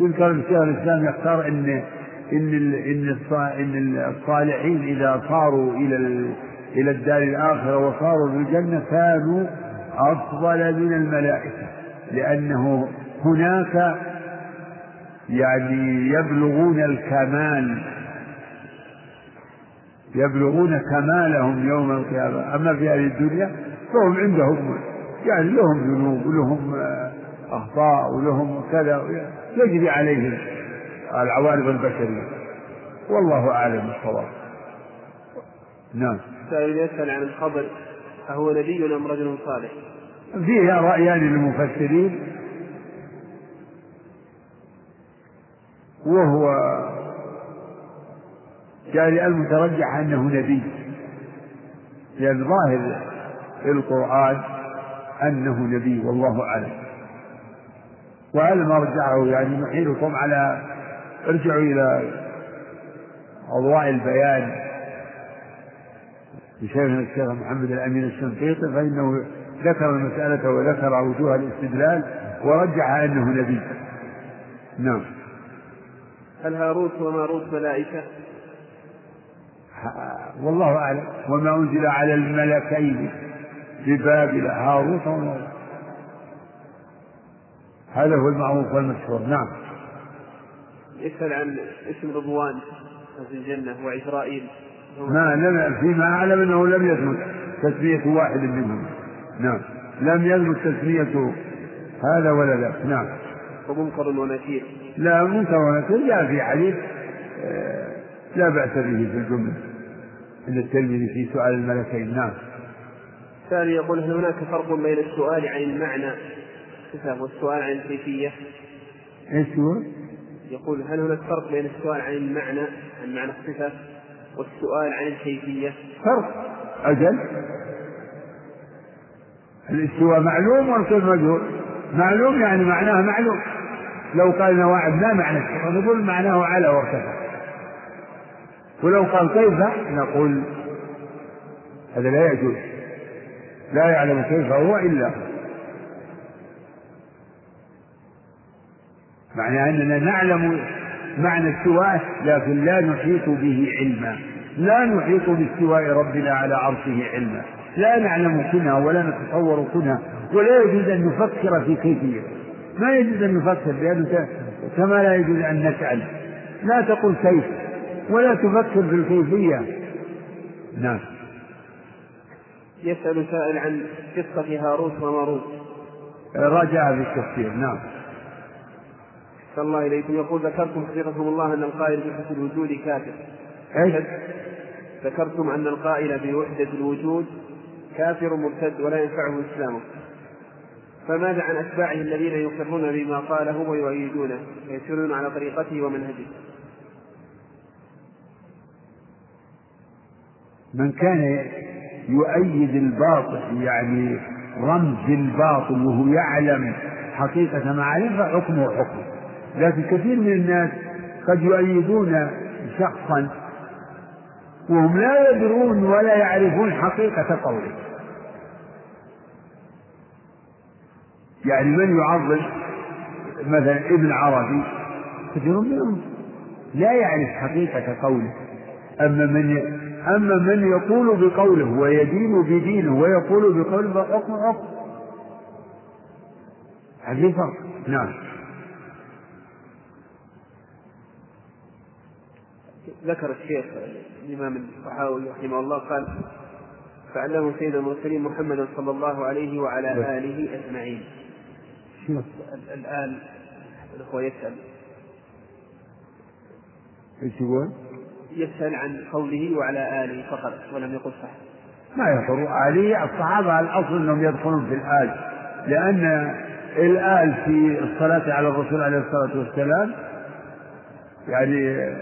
يذكر الشيخ الإسلام يختار أن إن إن إن الصالحين إذا صاروا إلى إلى الدار الآخرة وصاروا في الجنة كانوا أفضل من الملائكة لأنه هناك يعني يبلغون الكمال يبلغون كمالهم يوم القيامة. أما في هذه الدنيا فهم عندهم يعني لهم ذنوب ولهم أخطاء ولهم كذا يجري عليهم العوارض البشرية. والله أعلم بالصواب. نعم. سائل يسأل عن الخبر أهو نبي أم رجل صالح؟ فيها رأيان للمفسرين وهو يعني المترجح أنه نبي. لأن ظاهر القرآن أنه نبي والله أعلم. وعلى ما رجعه يعني نحيلكم على ارجعوا إلى أضواء البيان. لشيخنا الشيخ محمد الأمين الشنقيطي فإنه ذكر المسألة وذكر وجوه الاستدلال ورجح أنه نبي. نعم. هل هاروت وماروت ملائكة؟ والله أعلم. وما أنزل على الملكين ببابل هاروت وماروت هذا هو المعروف والمشهور. نعم. يسأل عن اسم رضوان في الجنة وعزرائيل ما لم فيما أعلم أنه لم يثبت تسمية واحد منهم. نعم. لم يثبت تسمية هذا ولا ذاك نعم. ومنكر ونكير. لا منكر ونكير. جاء في حديث آه، لا بأس به في الجملة. عند الترمذي في سؤال الملكين. نعم. ثاني يقول هل هناك فرق بين السؤال عن المعنى والسؤال عن الكيفية؟ إيش هو؟ يقول هل هناك فرق بين السؤال عن المعنى عن معنى الصفة والسؤال عن الكيفية؟ فرق. أجل. الاستواء معلوم والكيف مجهول؟ معلوم يعني معناه معلوم. لو قال نواعب ما معنى نقول معناه على وارتفع. ولو قال كيف نقول هذا لا يجوز. لا يعلم كيف هو إلا معنى أننا نعلم معنى استواء لكن لا نحيط به علما. لا نحيط باستواء ربنا على عرشه علما. لا نعلم كنها ولا نتصور كنها ولا يجوز أن نفكر في كيفية. ما يجوز أن نفكر لأنه كما لا يجوز أن نسأل لا تقل كيف ولا تفكر في الكيفية نعم. يسأل سائل عن قصة هاروت وماروت. رجع بالتفسير. نعم. صلى الله إليكم. يقول ذكرتم حفظكم الله أن القائل بوحدة الوجود كافر. إيش؟ ذكرتم أن القائل بوحدة الوجود كافر مرتد ولا ينفعه إسلامه. فماذا عن أتباعه الذين يقرون بما قاله ويؤيدونه؟ ويسيرون على طريقته ومنهجه. من كان يؤيد الباطل يعني رمز الباطل وهو يعلم حقيقة ما علم فحكمه حكمه لكن كثير من الناس قد يؤيدون شخصا وهم لا يدرون ولا يعرفون حقيقة قوله. يعني من يعظم؟ مثلا ابن عربي كثير منهم لا يعرف حقيقة قوله. أما من أما من يقول بقوله ويدين بدينه ويقول بقوله فحكم حكم هذه فرق. نعم. ذكر الشيخ الإمام الصحاوي رحمه الله قال فعلمه سيد المرسلين محمدا صلى الله عليه وعلى آله أجمعين. الآن الأخوة يسأل. إيش يقول؟ يسأل عن قوله وعلى آله فقط ولم يقل صح ما يضر آله الصحابة الأصل أنهم يدخلون في الآل لأن الآل في الصلاة على الرسول عليه الصلاة والسلام يعني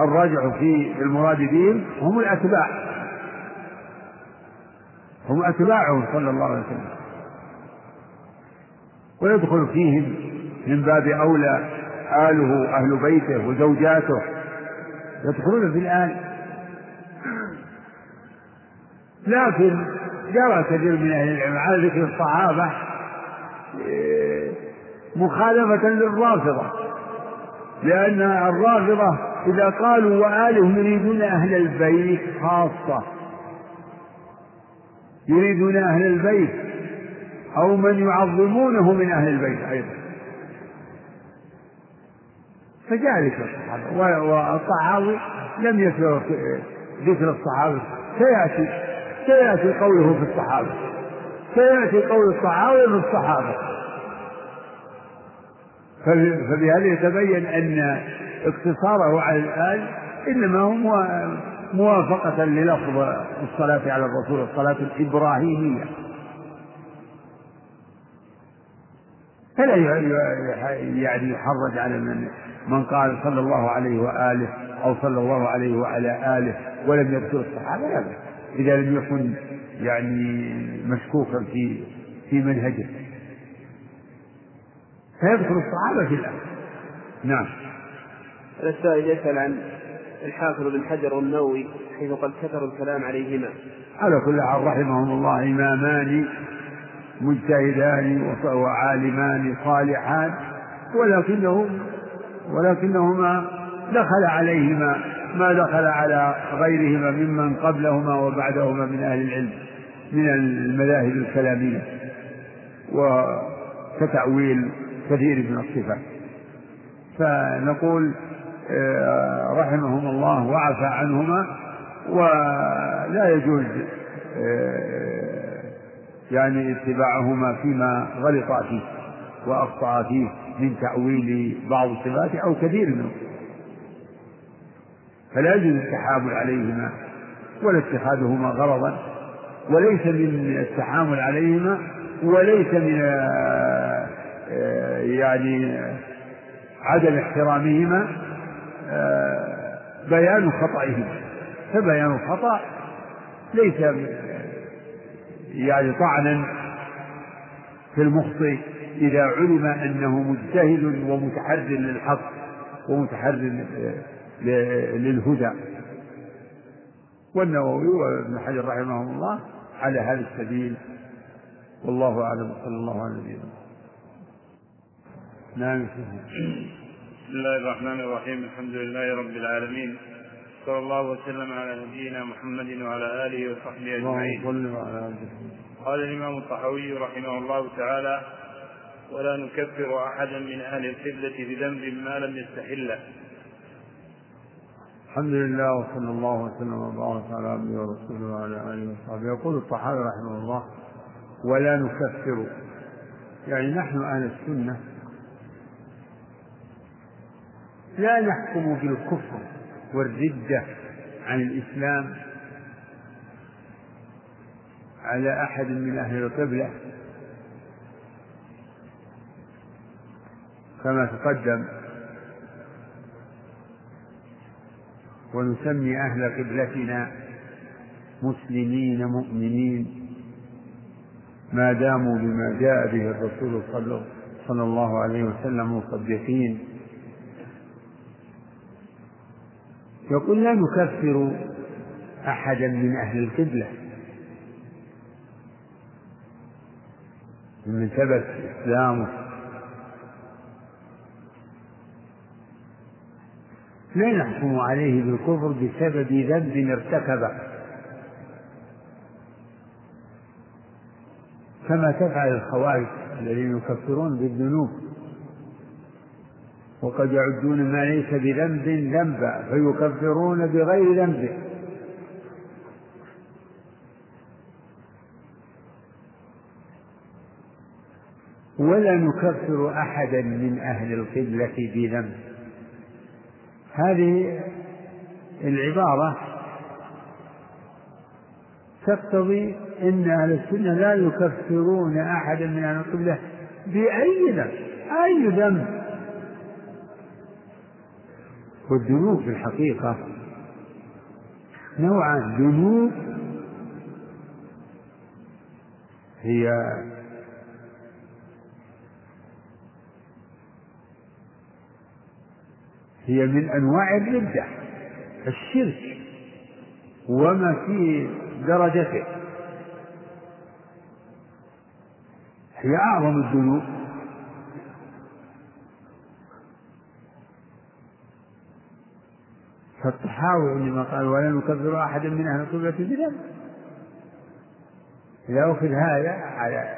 الراجع في المراد بهم هم الأتباع. هم أتباعه صلى الله عليه وسلم. ويدخل فيهم من باب أولى آله أهل بيته وزوجاته. يدخلون في الآل لكن جرى كثير من أهل العلم على ذكر الصحابة مخالفة للرافضة لأن الرافضة إذا قالوا وآله يريدون أهل البيت خاصة. يريدون أهل البيت. أو من يعظمونه من أهل البيت أيضا. ذكر الصحابة. والصحابي لم يذكر ذكر الصحابة. سيأتي سيأتي قوله في الصحابة. سيأتي قول الصحابة في الصحابة. فبهذا يتبين أن اقتصاره على الآل إنما هو موافقة للفظ الصلاة على الرسول الصلاة الإبراهيمية. فلا يعني يحرج على من من قال صلى الله عليه وآله أو صلى الله عليه وعلى آله ولم يذكر الصحابة لا إذا لم يكن يعني مشكوكا في في منهجه. فيذكر الصحابة في الآخر نعم. السائل يسأل عن الحافظ بن حجر والنووي حيث قد كثر الكلام عليهما. على كل حال رحمهم الله إمامان مجتهدان وعالمان صالحان ولكنه ولكنهما دخل عليهما ما دخل على غيرهما ممن قبلهما وبعدهما من أهل العلم من المذاهب الكلامية وكتأويل كثير من الصفات. فنقول آه، رحمهم الله وعفى عنهما ولا يجوز آه، يعني اتباعهما فيما غلطا فيه وأخطأ فيه من تأويل بعض الصفات أو كثير منه فلا يجوز التحامل عليهما ولا اتخاذهما غرضا وليس من التحامل عليهما وليس من آه، يعني عدم احترامهما بيان خطئهما. فبيان الخطأ ليس يعني طعنا في المخطئ إذا علم أنه مجتهد ومتحر للحق ومتحر للهدى. والنووي وابن حجر رحمه الله على هذا السبيل والله أعلم صلى الله عليه وسلم نعم بسم الله الرحمن الرحيم. الحمد لله رب العالمين. صلى الله وسلم على نبينا محمد وعلى آله وصحبه أجمعين. قال الإمام الطحاوي رحمه الله تعالى ولا نكفر أحدا من أهل القبلة بذنب ما لم يستحله. الحمد لله وصلى الله وسلم وبارك على عبده ورسوله وعلى آله وصحبه. يقول الطحاوي رحمه الله ولا نكفر. يعني نحن أهل السنة لا نحكم بالكفر والردة عن الإسلام على أحد من أهل القبلة كما تقدم. ونسمي أهل قبلتنا مسلمين مؤمنين ما داموا بما جاء به الرسول صلى الله عليه وسلم مصدقين. يقول لا نكفر أحدا من أهل القبلة. من ثبت إسلامه لا نحكم عليه بالكفر بسبب ذنب ارتكبه. كما تفعل الخوارج الذين يكفرون بالذنوب. وقد يعدون ما ليس بذنب ذنبا فيكفرون بغير ذنبه ولا نكفر أحدا من أهل القبلة بذنب. هذه العبارة تقتضي إن أهل السنة لا يكفرون أحدا من أهل القبلة بأي ذنب. أي ذنب؟ والذنوب في الحقيقة نوعان ذنوب هي هي من أنواع الردة الشرك وما في درجته. هي أعظم الذنوب. فالطحاوي عندما قال ولا نكفر أحدا من أهل القبلة بذنب. أخذ هذا على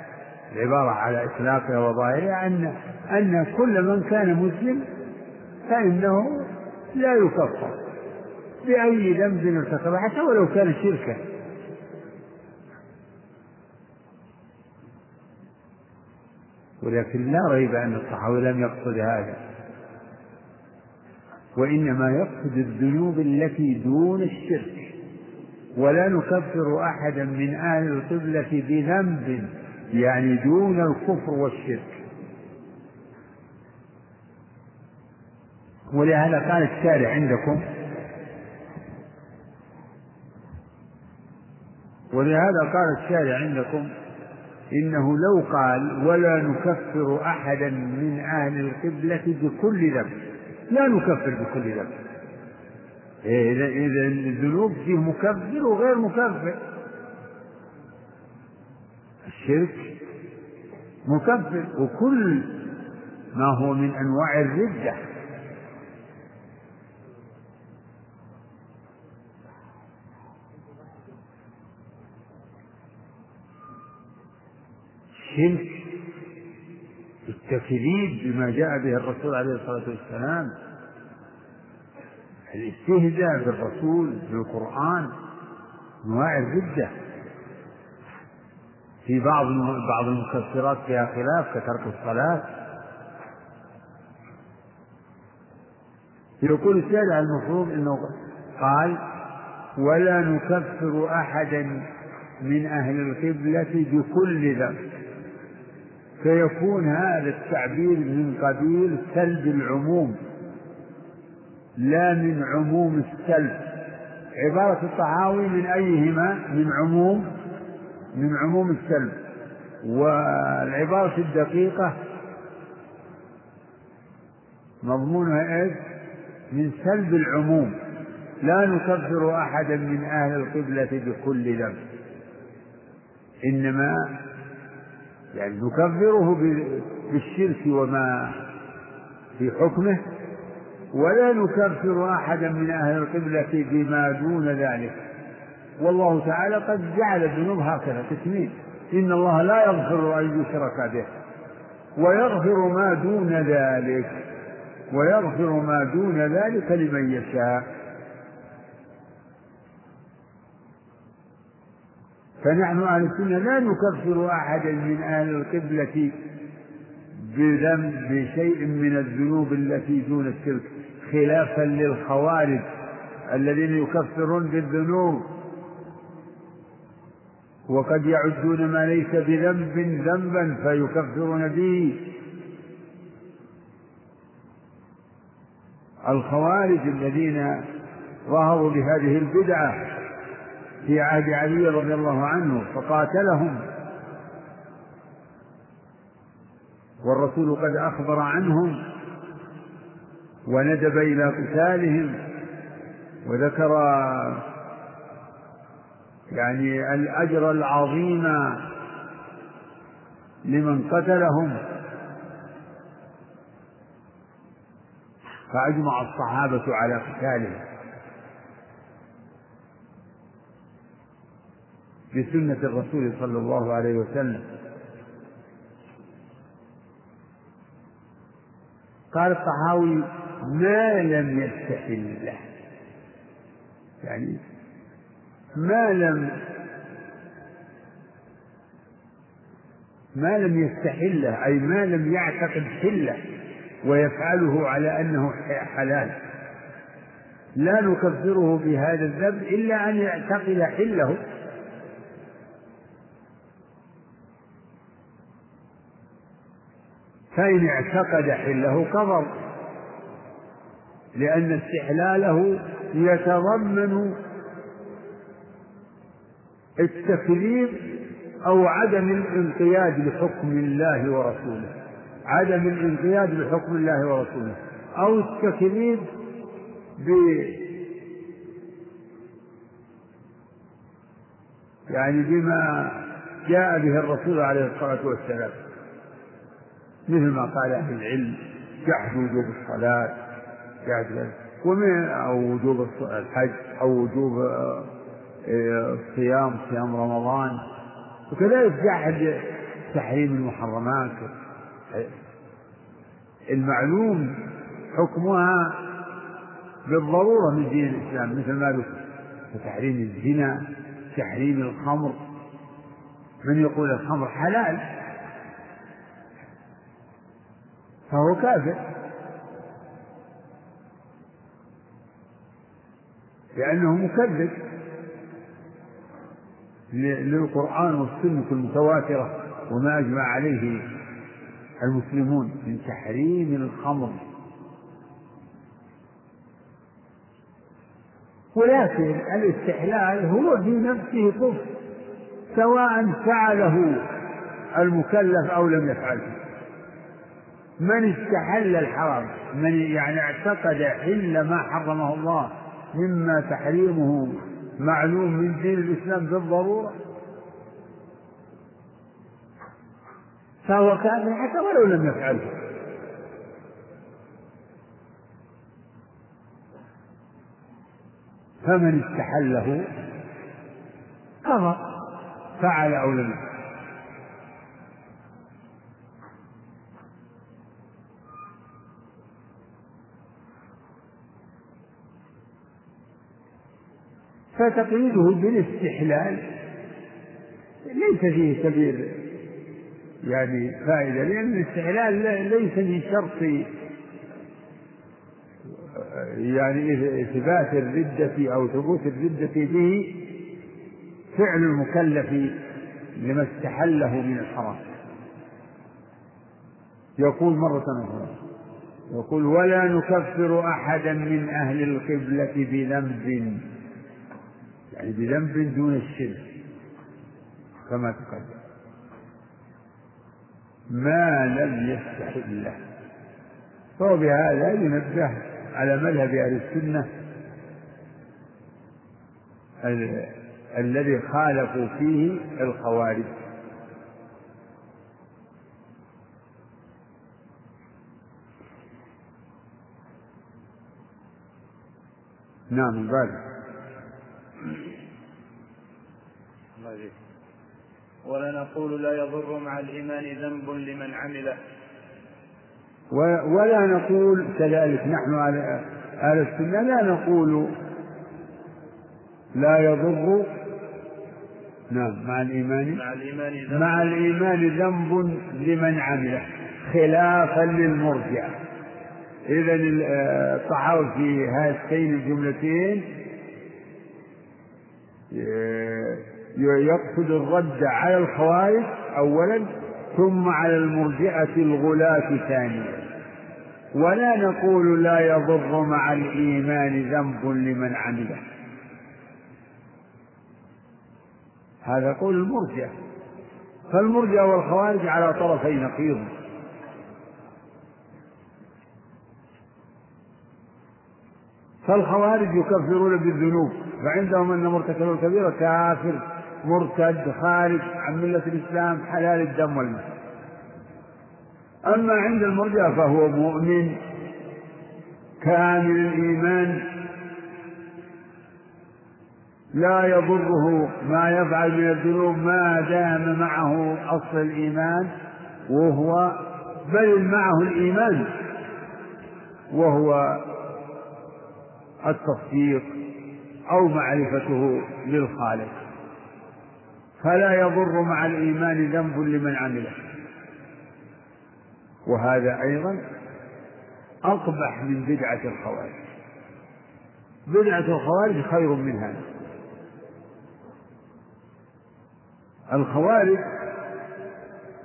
العبارة على إطلاقها وظاهرها أن أن كل من كان مسلم فإنه لا يكفر بأي ذنب ارتكب حتى ولو كان شركا. ولكن لا ريب أن الصحابي لم يقصد هذا. وإنما يقصد الذنوب التي دون الشرك. ولا نكفر أحدا من أهل القبلة بذنب يعني دون الكفر والشرك. ولهذا قال الشارع عندكم ولهذا قال الشارع عندكم إنه لو قال ولا نكفر أحدا من أهل القبلة بكل ذنب. لا نكفر بكل ذنب. إذا إذا الذنوب فيه مكفر وغير مكفر. الشرك مكفر وكل ما هو من أنواع الردة. الشرك التكذيب بما جاء به الرسول عليه الصلاة والسلام. الاستهزاء بالرسول بالقرآن أنواع الردة. في بعض بعض المكفرات فيها خلاف كترك الصلاة. يقول الشارع المفروض إنه قال ولا نكفر أحدا من أهل القبلة بكل ذنب. فيكون هذا التعبير من قبيل سلب العموم لا من عموم السلب. عبارة الطحاوي من أيهما؟ من عموم من عموم السلب. والعبارة الدقيقة مضمونها إيش؟ من سلب العموم. لا نكفر أحدا من أهل القبلة بكل ذنب. إنما يعني نكفره بالشرك وما في حكمه ولا نكفر أحدا من أهل القبلة بما دون ذلك. والله تعالى قد جعل الذنوب هكذا تسمين إن الله لا يغفر أن يشرك به ويغفر ما دون ذلك ويغفر ما دون ذلك لمن يشاء. فنحن أهل السنة لا نكفر أحدا من أهل القبلة بذنب بشيء من الذنوب التي دون الشرك خلافا للخوارج الذين يكفرون بالذنوب. وقد يعدون ما ليس بذنب ذنبا فيكفرون به. الخوارج الذين ظهروا بهذه البدعة في عهد علي رضي الله عنه فقاتلهم. والرسول قد أخبر عنهم وندب إلى قتالهم وذكر يعني الأجر العظيم لمن قتلهم. فأجمع الصحابة على قتالهم. بسنة الرسول صلى الله عليه وسلم. قال الطحاوي ما لم يستحل له يعني ما لم ما لم يستحله أي ما لم يعتقد حلة ويفعله على أنه حلال. لا نكفره بهذا الذنب إلا أن يعتقد حلة. فإن اعتقد حله كفر لأن استحلاله يتضمن التكذيب أو عدم الانقياد لحكم الله ورسوله عدم الانقياد لحكم الله ورسوله أو التكذيب ب يعني بما جاء به الرسول عليه الصلاة والسلام. مثل ما قال أهل العلم جحد وجوب الصلاة جحد ومن أو وجوب الحج أو وجوب الصيام آه، صيام رمضان. وكذلك جحد تحريم المحرمات. المعلوم حكمها بالضرورة من دين الإسلام مثل ما ذكر كتحريم الزنا تحريم الخمر. من يقول الخمر حلال؟ فهو كافر. لأنه مكذب للقرآن والسنة المتواترة وما أجمع عليه المسلمون من تحريم الخمر. ولكن الاستحلال هو في نفسه كفر سواء فعله المكلف أو لم يفعله. من استحل الحرام من يعني اعتقد حل ما حرمه الله مما تحريمه معلوم من دين الإسلام بالضرورة. فهو كافر حتى ولو لم يفعله. فمن استحله كفر فعل أو لم يفعل. فتقييده بالاستحلال. ليس فيه كبير يعني فائدة لأن الاستحلال ليس من شرط يعني إثبات الردة أو ثبوت الردة به فعل المكلف لما استحله من الحرام. يقول مرة أخرى يقول ولا نكفر أحدا من أهل القبلة بذنب. يعني بذنب دون الشرك كما تقدم. ما لم يستحل له. فهو بهذا ينبه على مذهب أهل السنة الذي خالفوا فيه الخوارج. نعم بعد ولا نقول لا يضر مع الإيمان ذنب لمن عمله. ولا نقول كذلك نحن أهل السنة لا نقول لا يضر نعم مع الإيمان مع الإيمان ذنب. مع الإيمان ذنب لمن عمله خلافا للمرجع. إذا الطحاوي في هاتين الجملتين يقصد الرد على الخوارج أولا ثم على المرجئة الغلاة ثانيا. ولا نقول لا يضر مع الإيمان ذنب لمن عمله. هذا قول المرجئة. فالمرجئة والخوارج على طرفي نقيض. فالخوارج يكفرون بالذنوب فعندهم أن مرتكب الكبيرة كافر. مرتد خارج عن ملة الإسلام حلال الدم والمال. أما عند المرجع فهو مؤمن كامل الإيمان لا يضره ما يفعل من الذنوب ما دام معه أصل الإيمان وهو بل معه الإيمان وهو التصديق أو معرفته للخالق. فلا يضر مع الإيمان ذنب لمن عمله. وهذا أيضا أقبح من بدعة الخوارج. بدعة الخوارج خير من هذا. الخوارج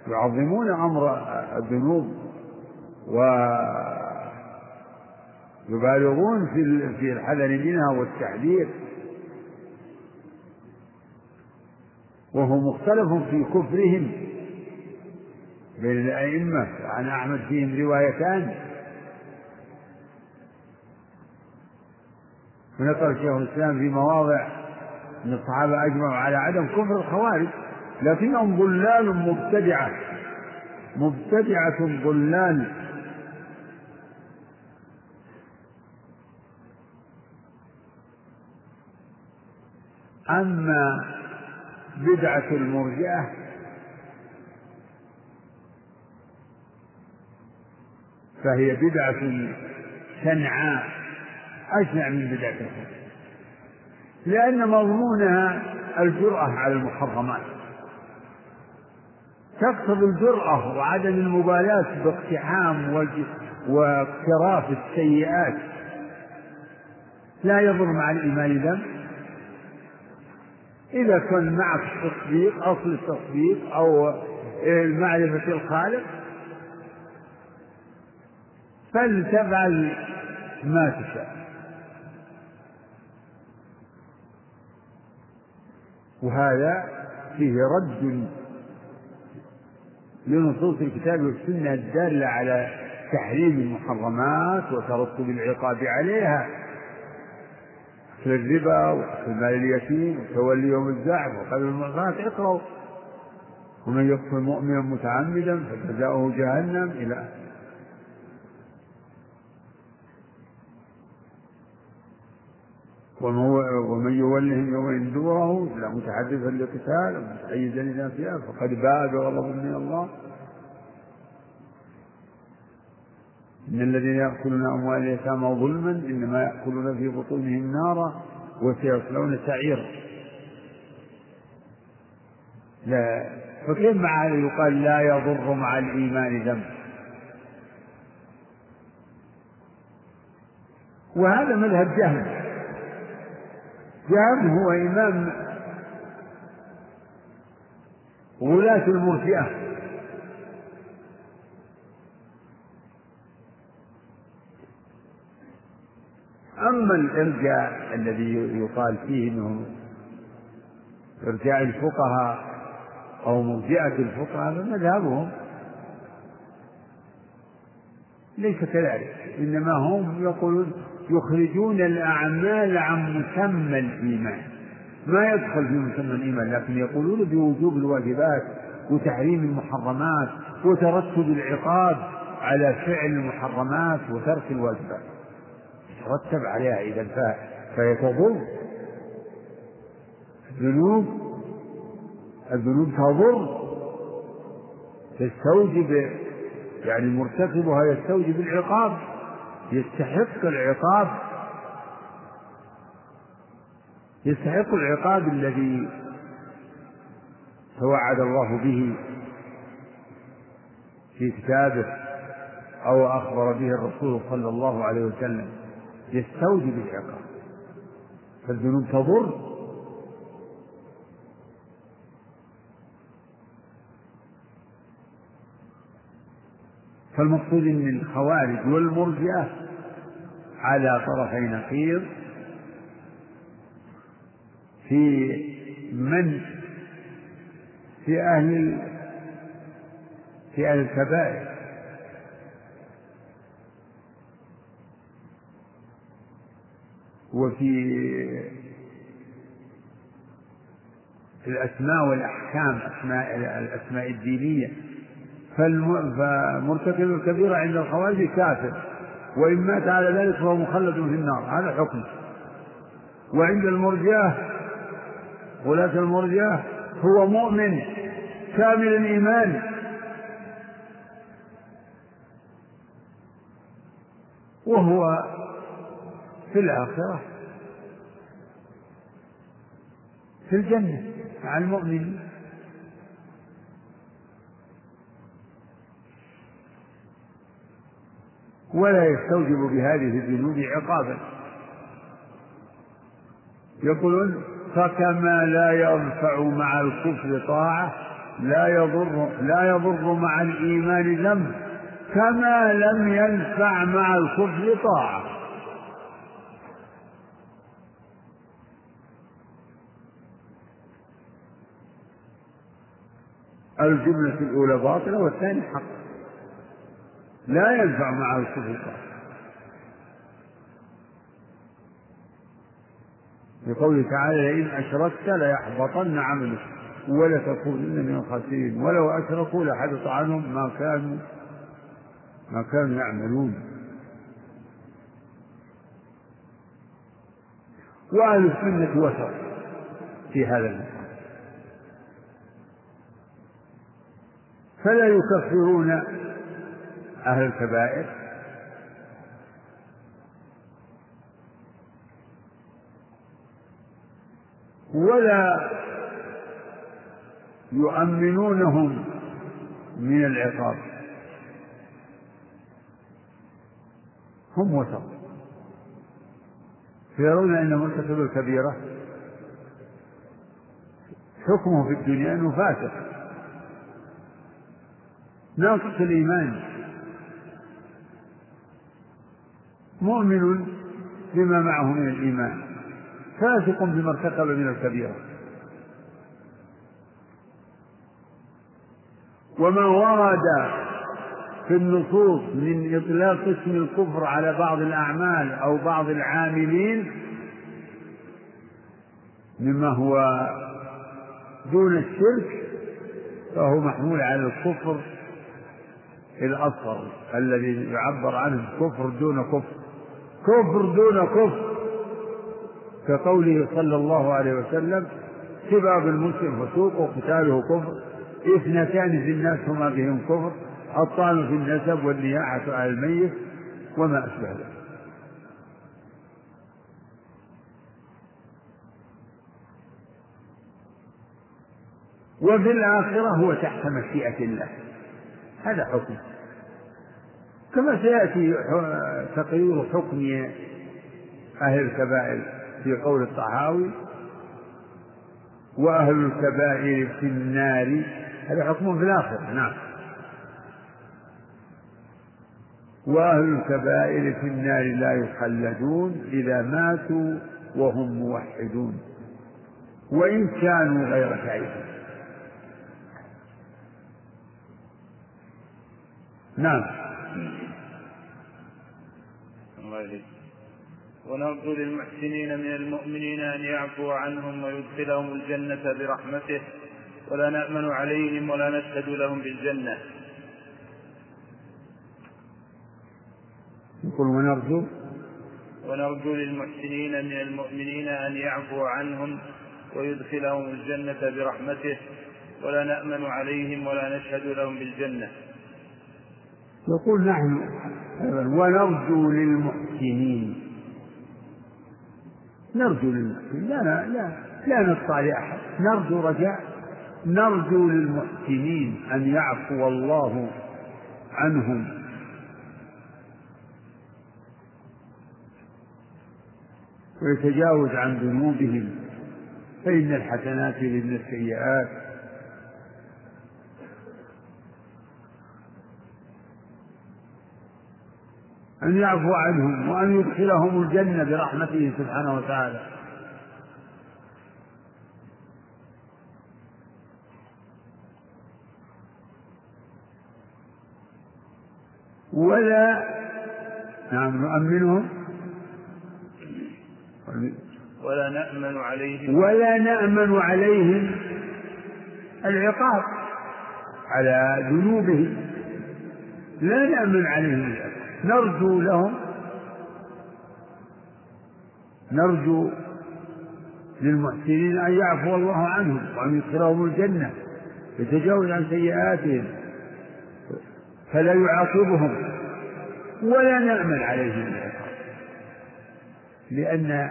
يعظمون أمر الذنوب ويبالغون في في الحذر منها والتحذير. وهو مختلف في كفرهم بين الأئمة. عن أحمد فيهم روايتان. ونقل شيخ الإسلام في مواضع أن الصحابة أجمعوا على عدم كفر الخوارج لكنهم ضلال مبتدعة. مبتدعة ضلال. أما بدعة المرجئة. فهي بدعة شنعاء أشنع من بدعة الكفر لأن مضمونها الجرأة على المحرمات. تقتضي الجرأة وعدم المبالاة باقتحام واقتراف السيئات. لا يضر مع الإيمان ذنب إذا كان معك التصديق أصل التصديق أو معرفة الخالق فلتفعل ما تشاء. وهذا فيه رد لنصوص الكتاب والسنة الدالة على تحريم المحرمات وترتب العقاب عليها. في الربا وأكل مال اليتيم وتولي يوم الزعف وقبل المعصات اقرأوا. ومن يقتل مؤمنا متعمدا فجزاؤه جهنم إلى ومن يولهم يومئذ دبره لا متحدثا لقتال أو متحيزا إلى فئة فقد باء بغضب من الله. إن الذين يأكلون أموال اليتامى ظلما إنما يأكلون في بطونهم نارا وسيصلون سعيرا. لا فكيف مع هذا يقال لا يضر مع الإيمان ذنب؟ وهذا مذهب جهل. جهم هو إمام غلاة المرجئة. أما الإرجاء الذي يقال فيه أنه إرجاء الفقهاء أو مرجئة الفقهاء فمذهبهم ليس كذلك إنما هم يقولون يخرجون الأعمال عن مسمى الإيمان. ما يدخل في مسمى الإيمان لكن يقولون بوجوب الواجبات وتحريم المحرمات وترتب العقاب على فعل المحرمات وترك الواجبات. يترتب عليها إذا فهي تضر الذنوب الذنوب تضر تستوجب يعني مرتكبها يستوجب العقاب يستحق العقاب. يستحق العقاب الذي توعد الله به في كتابه أو أخبر به الرسول صلى الله عليه وسلم. يستوجب العقاب. فالذنوب تضر. فالمقصود إن الخوارج والمرجئة على طرفي نقيض في من في أهل في أهل الكبائر. وفي الأسماء والأحكام أسماء الأسماء الدينية. فمرتكب الكبيرة عند الخوارج كافر وإن مات على ذلك فهو مخلد في النار. هذا حكم. وعند المرجئة ولاة المرجئة هو مؤمن كامل الإيمان. وهو في الآخرة. في الجنة مع المؤمنين ولا يستوجب بهذه الذنوب عقابا. يقولون فكما لا ينفع مع الكفر طاعة لا يضر لا يضر مع الإيمان ذنب. كما لم ينفع مع الكفر طاعة. الجملة الأولى باطلة والثانية حق. لا ينفع معه الكفر لقوله تعالى لئن أشركت ليحبطن عملك ولتكونن من الخاسرين. ولو أشركوا لحدث عنهم ما كانوا ما كانوا يعملون. وأهل السنة وسط في هذا المقام فلا يكفرون أهل الكبائر. ولا يؤمنونهم من العقاب. هم وسط فيرون أن مرتكب الكبيرة حكمه في الدنيا أنه فاسق. ناقص الإيمان. مؤمن بما معه من الإيمان. فاسق بما ارتكب من الكبيرة. وما ورد في النصوص من إطلاق اسم الكفر على بعض الأعمال أو بعض العاملين مما هو دون الشرك فهو محمول على الكفر الأصغر الذي يعبر عنه كفر دون كفر. كفر دون كفر. كقوله صلى الله عليه وسلم سباب المسلم فسوق وقتاله كفر اثنتان في الناس هما بهم كفر الطعن في النسب والنياحة على الميت وما أشبه ذلك. وفي الآخرة هو تحت مشيئة الله. هذا حكم. كما سيأتي تقرير حكم أهل الكبائر في قول الطحاوي وأهل الكبائر في النار. هذا حكم في الآخرة نعم. وأهل الكبائر في النار لا يخلدون إذا ماتوا وهم موحدون وإن كانوا غير تعيسين نعم. يهديك ونرجو للمحسنين من المؤمنين أن يعفو عنهم ويدخلهم الجنة برحمته ولا نأمن عليهم ولا نشهد لهم بالجنة. يقول ونرجو. ونرجو للمحسنين من المؤمنين أن يعفو عنهم ويدخلهم الجنة برحمته ولا نأمن عليهم ولا نشهد لهم بالجنة. يقول نحن ونرجو للمحسنين. نرجو للمحسنين. لا لا لا, لا نقطع لأحد. نرجو رجاء. نرجو للمحسنين أن يعفو الله عنهم. ويتجاوز عن ذنوبهم. فإن الحسنات لمن السيئات. أن يعفو عنهم وأن يدخلهم الجنة برحمته سبحانه وتعالى. ولا نعم نؤمنهم. ولا نأمن عليهم. ولا نأمن عليهم العقاب على ذنوبهم. لا نأمن عليهم. نرجو لهم نرجو للمحسنين أن يعفو الله عنهم وأن يدخلهم الجنة يتجاوز عن سيئاتهم فلا يعاقبهم ولا نأمن عليهم العقاب لأن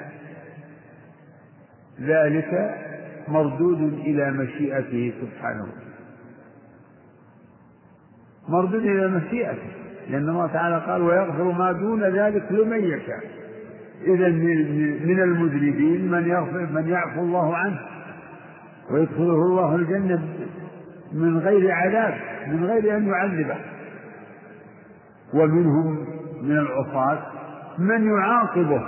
ذلك مردود إلى مشيئته سبحانه. مردود إلى مشيئته. لأن الله تعالى قال ويغفر ما دون ذلك لمن يشاء. إذا من المذنبين من يغفر من يعفو الله عنه ويدخله الله الجنة من غير عذاب من غير أن يعذبه. ومنهم من العصاة من يعاقبه.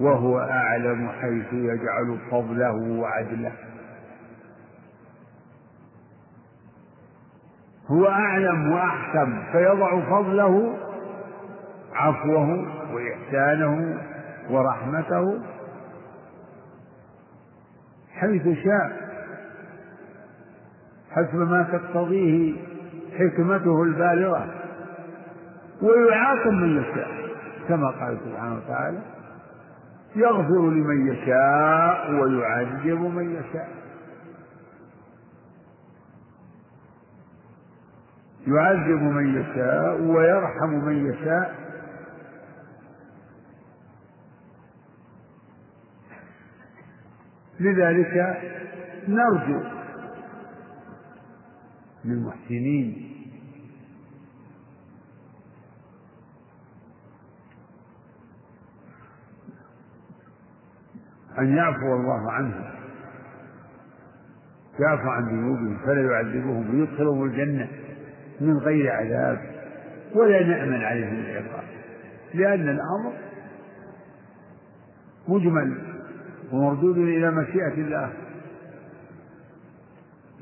وهو أعلم حيث يجعل فضله وعدله. هو أعلم وأحكم فيضع فضله عفوه وإحسانه ورحمته. حيث شاء حسب ما تقتضيه حكمته البالغة. ويعاقب من يشاء كما قال سبحانه وتعالى يغفر لمن يشاء ويعذب من يشاء. يعذب من يشاء ويرحم من يشاء. لذلك نرجو من المحسنين أن يعفو الله عنهم يعفو عن ذنوبهم فلا يعذبهم ويدخلهم الجنة. من غير عذاب ولا نأمن عليهم العقاب لأن الأمر مجمل ومردود إلى مشيئة الله.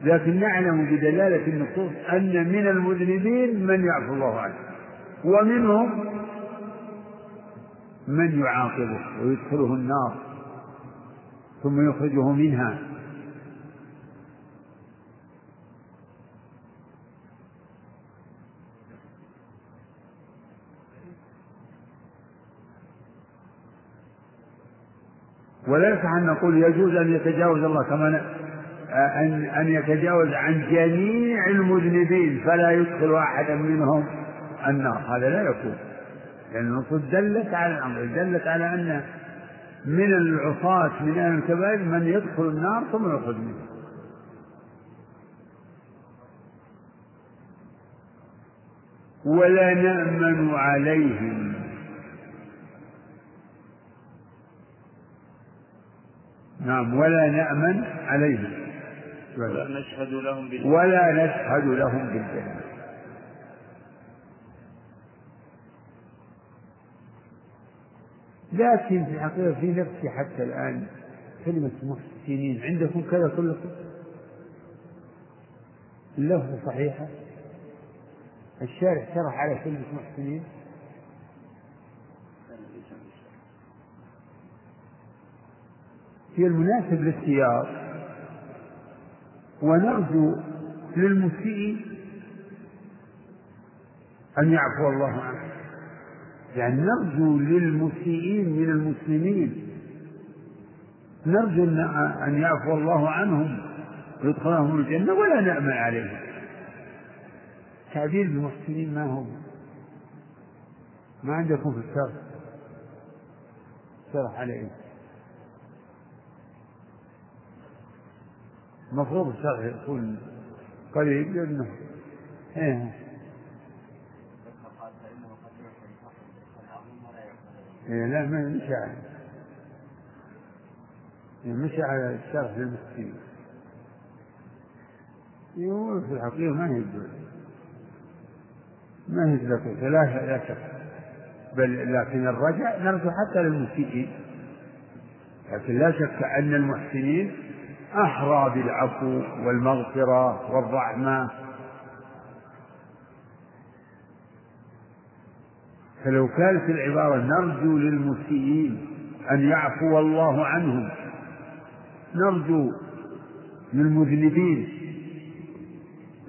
لكن نعلم بدلالة النصوص أن من المذنبين من يعفو الله عنه ومنهم من يعاقبه ويدخله النار ثم يخرجه منها. ولا يصح أن نقول يجوز أن يتجاوز الله كما أن أن يتجاوز عن جميع المذنبين فلا يدخل أحدا منهم النار. هذا لا يكون. لأن النصوص دلت على الأمر دلت على أن من العصاة من أهل الكبائر من يدخل النار ثم يخرج منها ولا نأمن عليهم نعم ولا نأمن عليهم. ولا نشهد لهم بالجنة ولا نشهد لهم بالجنة لكن في الحقيقة في نفسي حتى الآن كلمة محسنين عندكم كذا كلكم؟ اللفظ صحيحة. الشارع شرح على كلمة محسنين هي المناسب للسياق. ونرجو للمسيء أن يعفو الله عنه. يعني نرجو للمسيئين من المسلمين. نرجو أن يعفو الله عنهم ويدخلهم الجنة ولا نأمل عليهم. تعبير المحسنين ما هو ما عندكم في الشرح؟ شرح عليه المفروض الشرح يكون قريب لأنه إيه. إيه لا ما مشى على مشى على الشرح للمسكين يقول في الحقيقة ما هي ما هي لا لا شك. بل لكن الرجع نرجو حتى للمسيئين لكن لا شك أن المحسنين أحرى بالعفو والمغفرة والرحمة. فلو كانت العبارة نرجو للمسيئين أن يعفو الله عنهم نرجو للمذنبين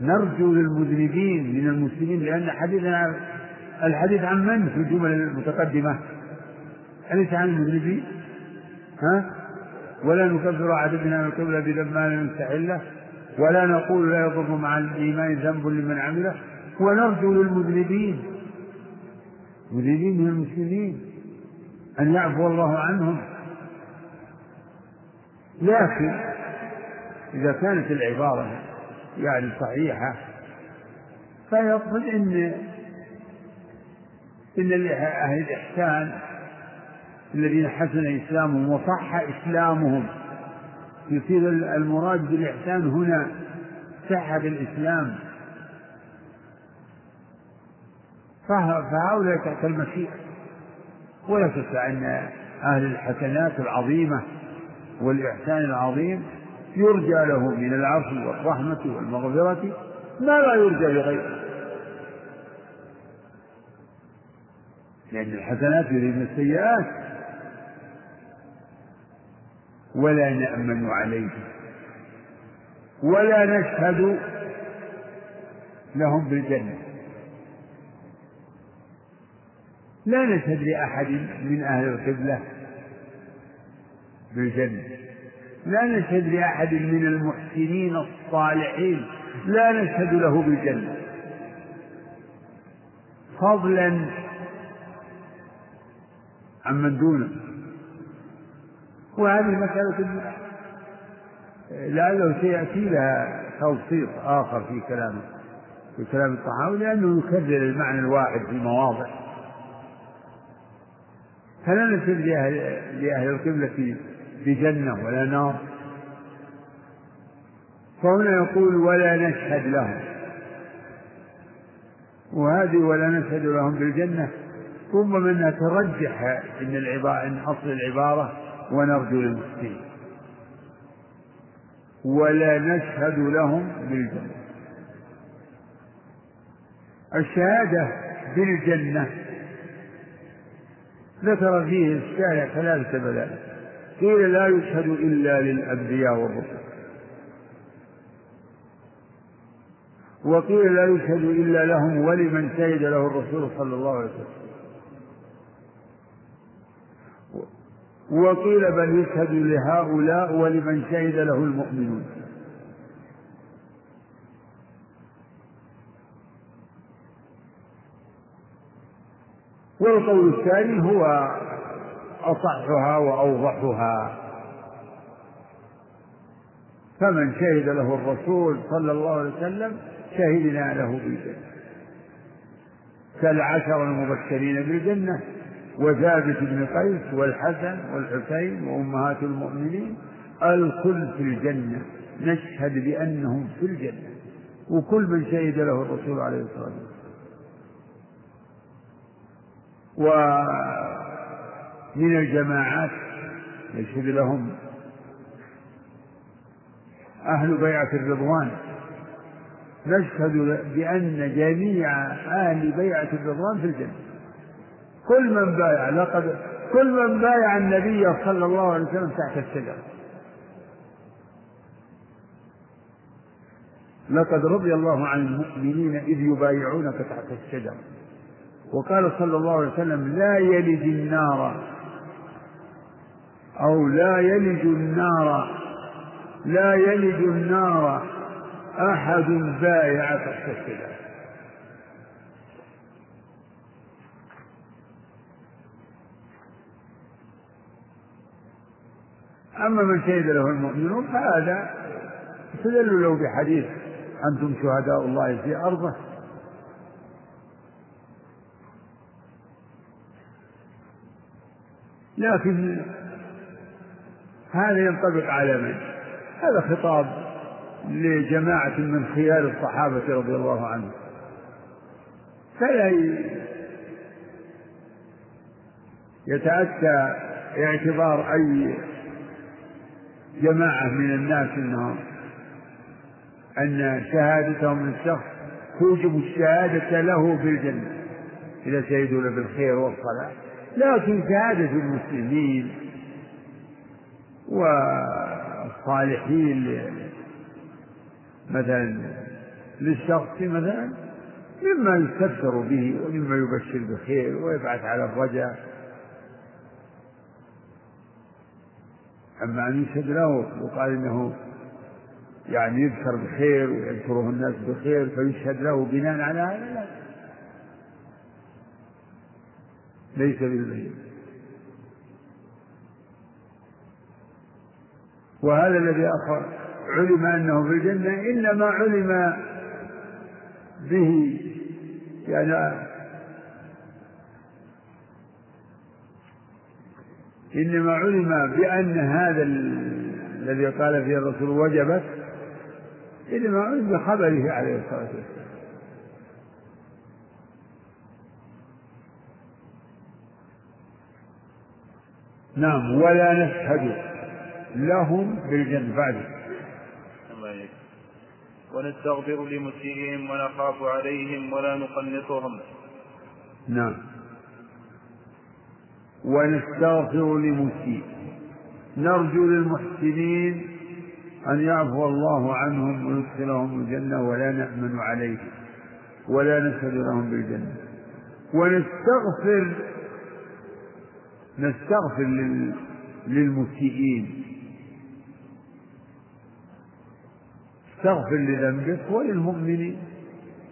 نرجو للمذنبين من المسلمين لأن حديثنا الحديث عن من في الجمل المتقدمة؟ أليس عن المذنبين؟ ها؟ ولا نكفر أحدنا من القبلة بذنب ما لم يستحله ولا نقول لا يضر مع الإيمان ذنب لمن عمله ونرجو للمذنبين. مذنبين من المسلمين أن يعفو الله عنهم. لكن إذا كانت العبارة يعني صحيحة فيقصد إن إن أهل الإحسان الذين حسن إسلامهم وصح إسلامهم. يصير المراد بالإحسان هنا صحة الإسلام. فهؤلاء تحت المشيئة. ولا شك أن أهل الحسنات العظيمة والإحسان العظيم يرجى له من العفو والرحمة والمغفرة ما لا يرجى لغيره. لأن الحسنات يريد السيئات. ولا نأمن عليه. ولا نشهد لهم بالجنة. لا نشهد لأحد من أهل القبلة بالجنة. لا نشهد لأحد من المحسنين الصالحين. لا نشهد له بالجنة. فضلا عمن دونه. وهذه مسألة لعله سيأتي لها تلصيق آخر في كلامه في كلام الطحاوي لأنه يكرر المعنى الواحد في مواضع فلا نسب لأهل, لأهل القبلة بجنة ولا نار. فهنا يقول ولا نشهد لهم. وهذه ولا نشهد لهم بالجنة. ربما أنها ترجح إن العبارة إن أصل العبارة ونرجو للمسلمين. ولا نشهد لهم بالجنة. الشهادة بالجنة. ذكر فيه الشارع ثلاثة بدائل. قيل لا يشهد إلا للأنبياء والرسل. وقيل لا يشهد إلا لهم ولمن شهد له الرسول صلى الله عليه وسلم. وقيل بل يشهد لهؤلاء ولمن شهد له المؤمنون. والقول الثاني هو أصحها وأوضحها. فمن شهد له الرسول صلى الله عليه وسلم شهدنا له بالجنة. كالعشر المبشرين بالجنة. وثابت بن قيس والحسن والحسين وأمهات المؤمنين الكل في الجنة نشهد بأنهم في الجنة. وكل من شهد له الرسول عليه الصلاة والسلام. ومن الجماعات يشهد لهم أهل بيعة الرضوان. نشهد بأن جميع أهل بيعة الرضوان في الجنة. كل من بايع لقد كل من بايع النبي صلى الله عليه وسلم تحت الشجرة لقد رضي الله عن المؤمنين إذ يبايعونك تحت الشجرة وقال صلى الله عليه وسلم لا يلج النار. أو لا يلج النار. لا يلج النار. أحد بايع تحت الشجرة أما من شهد له المؤمنون فهذا استدلوا له بحديث أنتم شهداء الله في أرضه لكن هذا ينطبق على من؟ هذا خطاب لجماعة من خيار الصحابة رضي الله عنهم فلا يتأتى اعتبار أي جماعة من الناس أنهم أن شهادتهم للشخص توجب الشهادة له بالجنة. إذا شهدوا بالخير والصلاة. لكن شهادة المسلمين والصالحين مثلا للشخص مثلا مما يستبشر به ومما يبشر بخير ويبعث على الرجاء. أما أن يشهد له وقال إنه يعني يذكر بخير ويذكره الناس بخير فيشهد له بناء على هذا لا. ليس بالبين وهذا الذي علم أنه في الجنة إنما علم به يعني إنما علم بأن هذا الذي قال فيه الرسول وجبت إنما علم بخبره عليه الصلاة والسلام. نعم ولا نشهد لهم بالجنة بعد. ونستغفر لمسيئهم ونخاف عليهم ولا نقنطهم. نعم. ونستغفر لمسيء. نرجو للمحسنين أن يعفو الله عنهم ويدخلهم الجنة ولا نأمن عليهم ولا نشهد لهم بالجنة. ونستغفر نستغفر للمسيئين. استغفر لذنبك وللمؤمنين.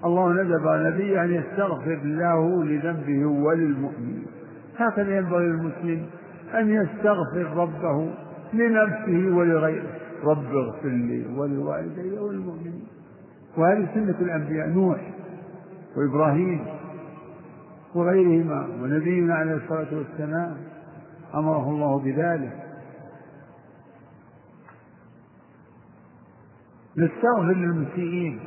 الله ندب نبيه أن يستغفر له لذنبه وللمؤمنين. هكذا ينبغي للمسلم أن يستغفر ربه لنفسه ولغيره. رب اغفر لي ولوالدي وللمؤمنين. وهذه سنة الأنبياء نوح وإبراهيم وغيرهما ونبينا عليه الصلاة والسلام أمره الله بذلك. نستغفر للمسيئين.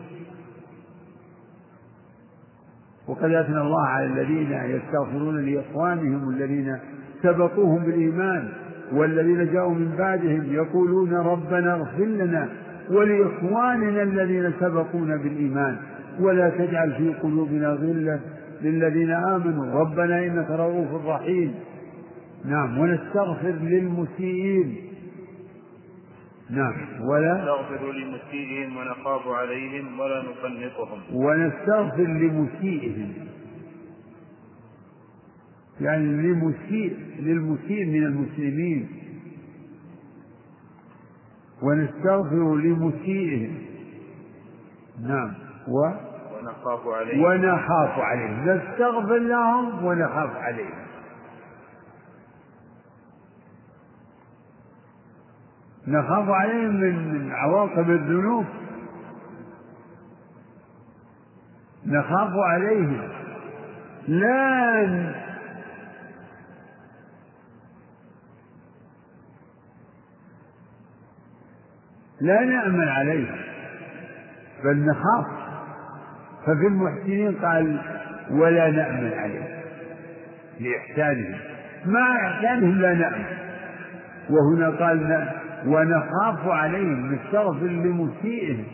وقد أثنى الله على الذين يستغفرون لإخوانهم الذين سبقوهم بالإيمان والذين جاءوا من بعدهم يقولون ربنا اغفر لنا ولإخواننا الذين سبقونا بالإيمان ولا تجعل في قلوبنا غلا للذين آمنوا. ربنا إنك رؤوف رحيم. نعم. ونستغفر للمسيئين. نعم. ولا نستغفر لمسيئهم ونخاف عليهم ولا نقنطهم. ونستغفر لمسيئهم. يعني لمسيء للمسيء من المسلمين. ونستغفر لمسيئهم. نعم. و ونخاف عليهم. ونخاف عليهم. نستغفر لهم ونخاف عليهم. نخاف عليهم من عواقب الذنوب. نخاف عليهم. لا لا نأمن عليهم بل نخاف. ففي المحسنين قال ولا نأمن عليهم. لإحسانهم. مع إحسانهم لا نأمن. وهنا قال ونخاف عليهم نستغفر لمسيئهم.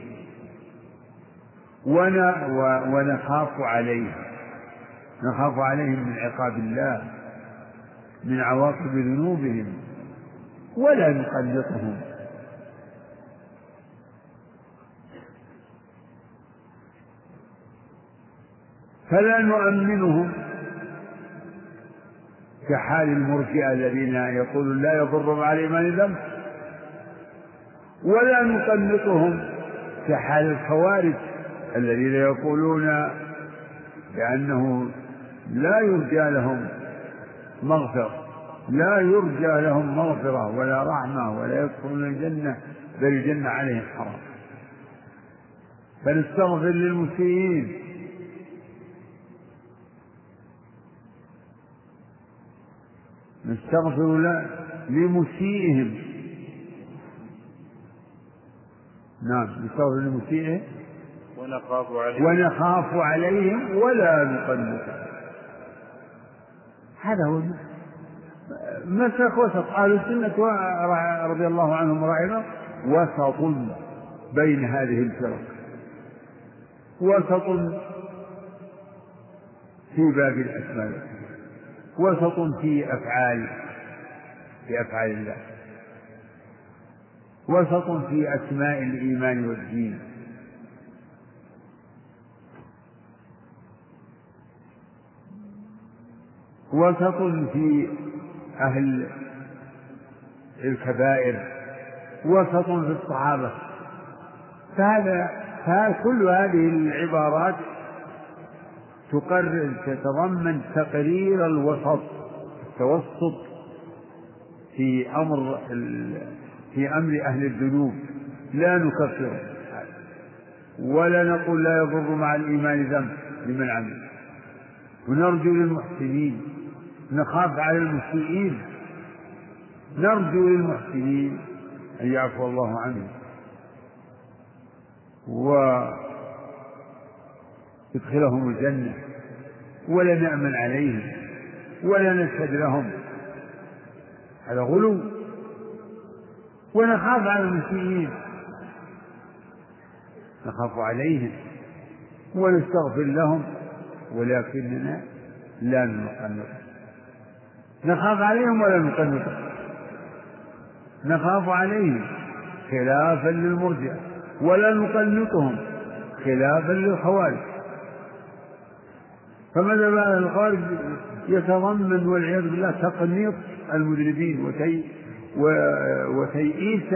ونخاف عليهم. نخاف عليهم من عقاب الله من عواقب ذنوبهم ولا نقلقهم. فلا نؤمنهم. كحال المرجئة الذين يقولون لا يضر مع الإيمان ذنب ولا نقنطهم كحال الخوارج الذين يقولون بأنه لا يرجى لهم مغفرة لا يرجى لهم مغفرة ولا رحمة ولا يدخلون الجنة بل الجنة عليهم حرام. فنستغفر للمسيئين. نستغفر لمسيئهم. نعم نستغفر لمسيئهم ونخاف عليهم. ونخاف عليهم ولا نقلقهم هذا هو مسلك وسط. أهل السنة رضي الله عنهم ورحمه وسط بين هذه الفرق. وسط في باب الأسماء. وسط في أفعال في أفعال الله. وسط في أسماء الإيمان والدين. وسط في أهل الكبائر. وسط في الصحابة. فهذا فكل هذه العبارات تقرر تتضمن تقرير الوسط التوسط في أمر في أمر أهل الذنوب. لا نكفر ولا نقول لا يضر مع الإيمان ذنب لمن عمل. ونرجو للمحسنين. نخاف على المسيئين. نرجو للمحسنين. أن يعفو الله عنهم. ويدخلهم الجنة. ولا نأمن عليهم. ولا نشهد لهم. هذا غلو. ونخاف على المسيئين نخاف عليهم. ونستغفر لهم ولكننا لا نقنط. نخاف عليهم ولا نقنط. نخاف عليهم خلافا للمرجع ولا نقنطهم خلافا للخوارج. فماذا بعد الخوارج يتضمن والعياذ بالله تقنيط المذنبين وتي وتيئيس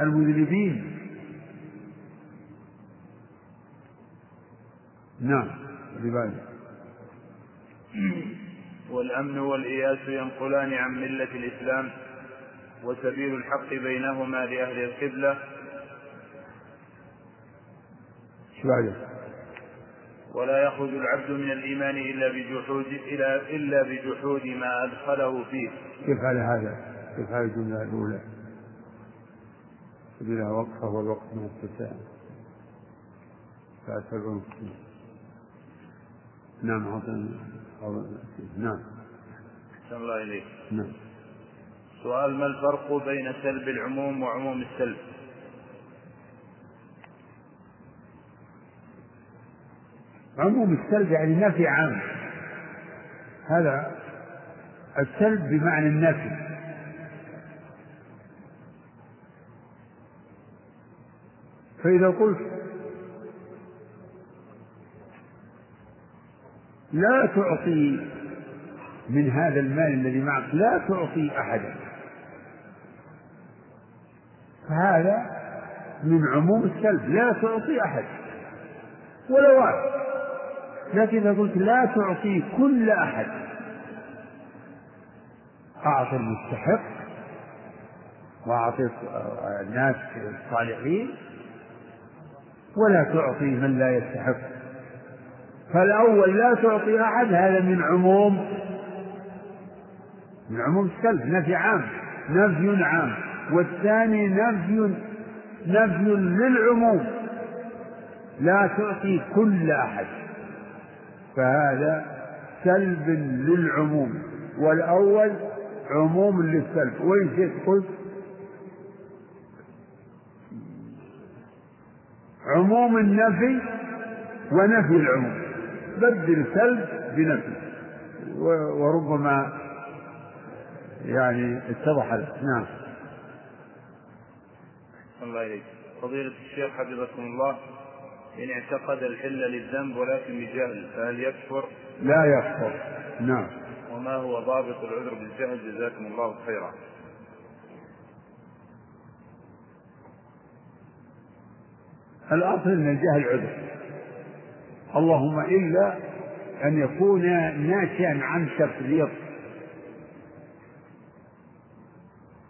المذنبين نعم لبالي والأمن والإياس ينقلان عن ملة الإسلام وسبيل الحق بينهما لأهل القبلة ولا يخرج العبد من الإيمان إلا بجحود إلا إلا بجحود ما أدخله فيه. كيف على هذا؟ كيف على الجملة الأولى؟ بلا وقفة والوقت من التساءل. فأسأل نعم أعطنا نعم. الله إليك. نعم. سؤال ما الفرق بين سلب العموم وعموم السلب؟ عموم السلب يعني نفي عام هذا السلب بمعنى النفي فإذا قلت لا تعطي من هذا المال الذي معك لا تعطي أحدا. فهذا من عموم السلب لا تعطي أحد. ولا واحد. لكن إذا قلت لا تعطي كل أحد أعطي المستحق وأعطي الناس الصالحين ولا تعطي من لا يستحق. فالأول لا تعطي أحد هذا من عموم من عموم السلب نفي عام نفي عام. والثاني نفي نفي للعموم. لا تعطي كل أحد. فهذا سلب للعموم. والأول عموم للسلب وين شئت قلت عموم النفي ونفي العموم. بدل سلب بنفي. وربما يعني اتضح نعم. الله إليك. فضيلة الشيخ حفظكم الله إن اعتقد الحل للذنب ولكن بجهل فهل يكفر؟ لا يكفر. نعم. وما هو ضابط العذر بالجهل؟ جزاكم الله خيرا. الأصل أن الجهل عذر. اللهم إلا أن يكون ناشئا عن تفريط.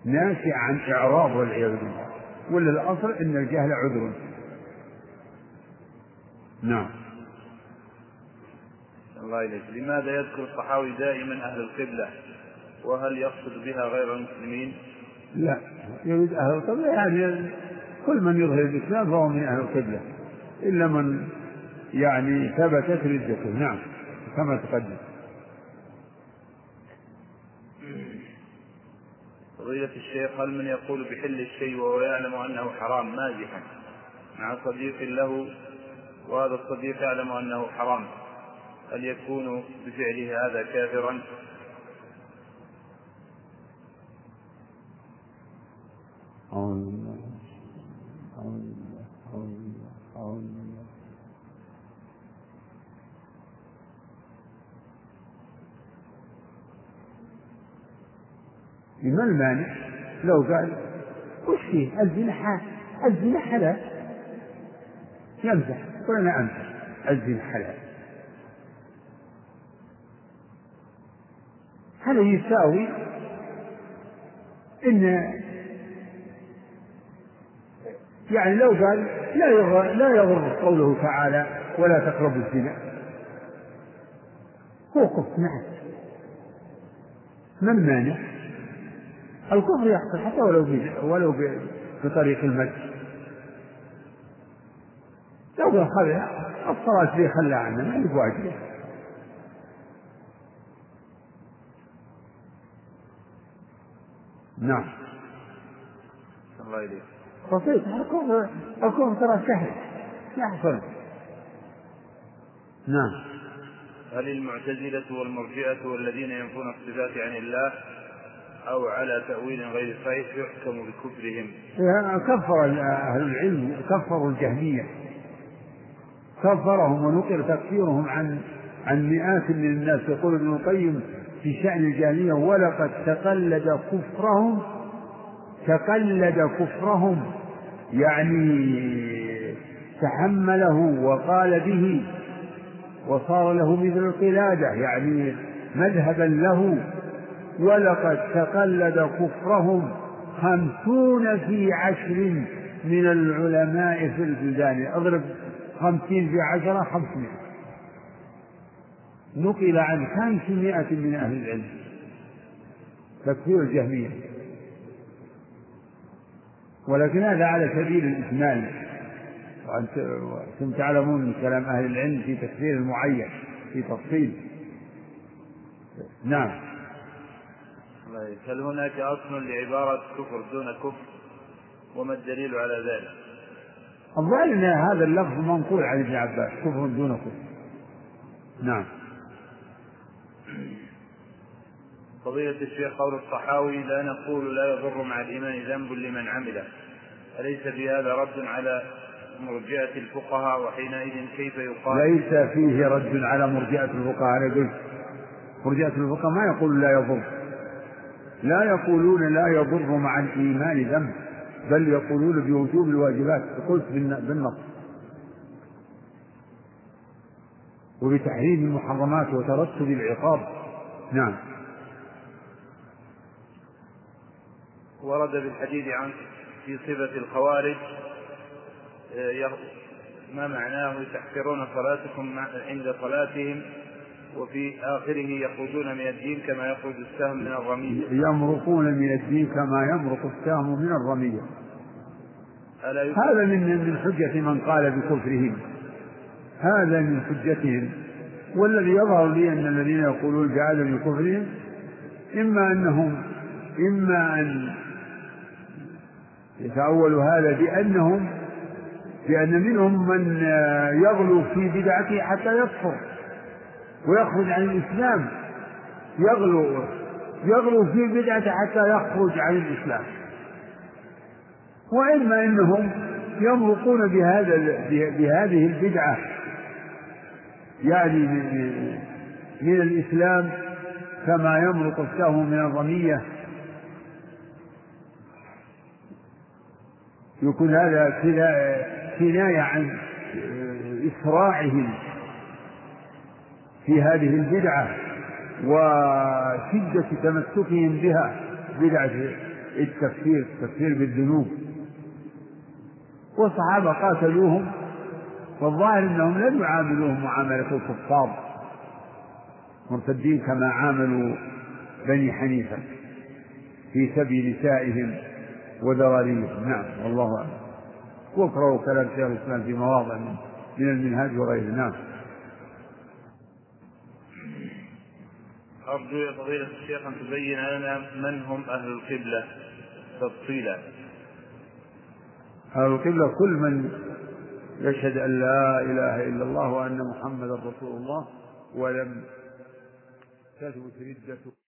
ناشئ عن إعراض والعياذ بالله. ولا الأصل أن الجهل عذر. نعم. الله إليك. لماذا يذكر الصحاوي دائما أهل القبلة؟ وهل يقصد بها غير المسلمين؟ لا. يريد أهل القبلة؟ يعني كل من يظهر الإسلام فهو من أهل القبلة إلا من يعني ثبتت ردته نعم كما تقدم. فضيلة الشيخ هل من يقول بحل الشيء وهو يعلم أنه حرام مازحا مع صديق له وهذا الصديق يعلم أنه حرام هل يكون بفعله هذا كافرا؟ أعوذ بالله. ما المانع؟ لو قال وش فيه؟ الزنا الزنا حلال. يمزح. قل أنا أمزح. الزنا حلال. هذا يساوي إن يعني لو قال لا يغر لا يغر قوله تعالى ولا تقربوا الزنا. كفر نعم ما المانع؟ الكفر يحصل حتى ولو ولو بطريق المد. لو قال خلى الصلاة فيه خلى عنه ما يواجبه نعم. الله إليك بسيط. الكفر الكفر ترى سهل. يحصل نعم. هل المعتزلة والمرجئة والذين ينفون الصفات عن الله أو على تأويل غير صحيح يحكم بكفرهم؟ كفر أهل العلم كفروا الجهمية. كفرهم ونقل تكفيرهم عن عن مئات من الناس. يقول ابن القيم في شأن الجاهلية ولقد تقلد كفرهم تقلد كفرهم يعني تحمله وقال به وصار له مثل القلادة يعني مذهبا له. ولقد تقلد كفرهم خمسون في عشر من العلماء في البلدان. أضرب خمسين في عشرة خمسمائة. نقل عن خمسمائة من أهل العلم. تكفير الجهمية. ولكن هذا على سبيل الإجمال وأنتم تعلمون من كلام أهل العلم في تكفير المعين في تفصيل. نعم. هل هناك أصل لعبارة كفر دون كفر؟ وما الدليل على ذلك؟ الظاهر أن هذا اللفظ منقول عن ابن عباس كفر دون كفر. نعم. فضيلة الشيخ قول الصحاوي لا نقول لا يضر مع الإيمان ذنب لمن عمله. أليس في هذا رد على مرجئة الفقهاء وحينئذ كيف يقال؟ ليس فيه رد على مرجئة الفقهاء. أنا قلت مرجئة الفقهاء ما يقول لا يضر. لا يقولون لا يضر مع الإيمان ذنب بل يقولون بوجوب الواجبات. قلت بالنص. وبتحريم المحرمات وترتب العقاب. نعم. ورد في الحديث عن في صفة الخوارج آه، ما معناه تحقرون صلاتكم عند صلاتهم وفي آخره يخرجون من الدين كما يخرج السهم من الرمية. يمرقون من الدين كما يمرق السهم من الرمية. هذا من من حجة من قال بكفرهم. هذا من حجتهم. والذي يظهر لي أن الذين يقولون بعدم كفرهم إما أنهم إما أن يتأول هذا بأنهم بأن منهم من يغلو في بدعته حتى يكفر ويخرج عن الإسلام. يغلو يغلو في بدعته حتى يخرج عن الإسلام. وإما أنهم يمرقون بهذا بهذه البدعة. يعني من, من الإسلام كما يمرق السهم من الرمية. يكون هذا كناية عن إسراعهم في هذه البدعة وشدة تمسكهم بها بدعة التفسير التفسير بالذنوب. والصحابة قاتلوهم والظاهر إنهم لم يعاملوهم معاملة الكفار مرتدين كما عاملوا بني حنيفة في سبي نسائهم. وذراريهم نعم والله أعلم. واقرأوا كلام شيخ الإسلام في مواضع من المنهاج وغيره. نعم. أرجو يا فضيلة الشيخ أن تبين لنا من هم أهل القبلة تفصيلا. أهل القبلة كل من يشهد أن لا إله إلا الله وأن محمدا رسول الله ولم تثبت ردته.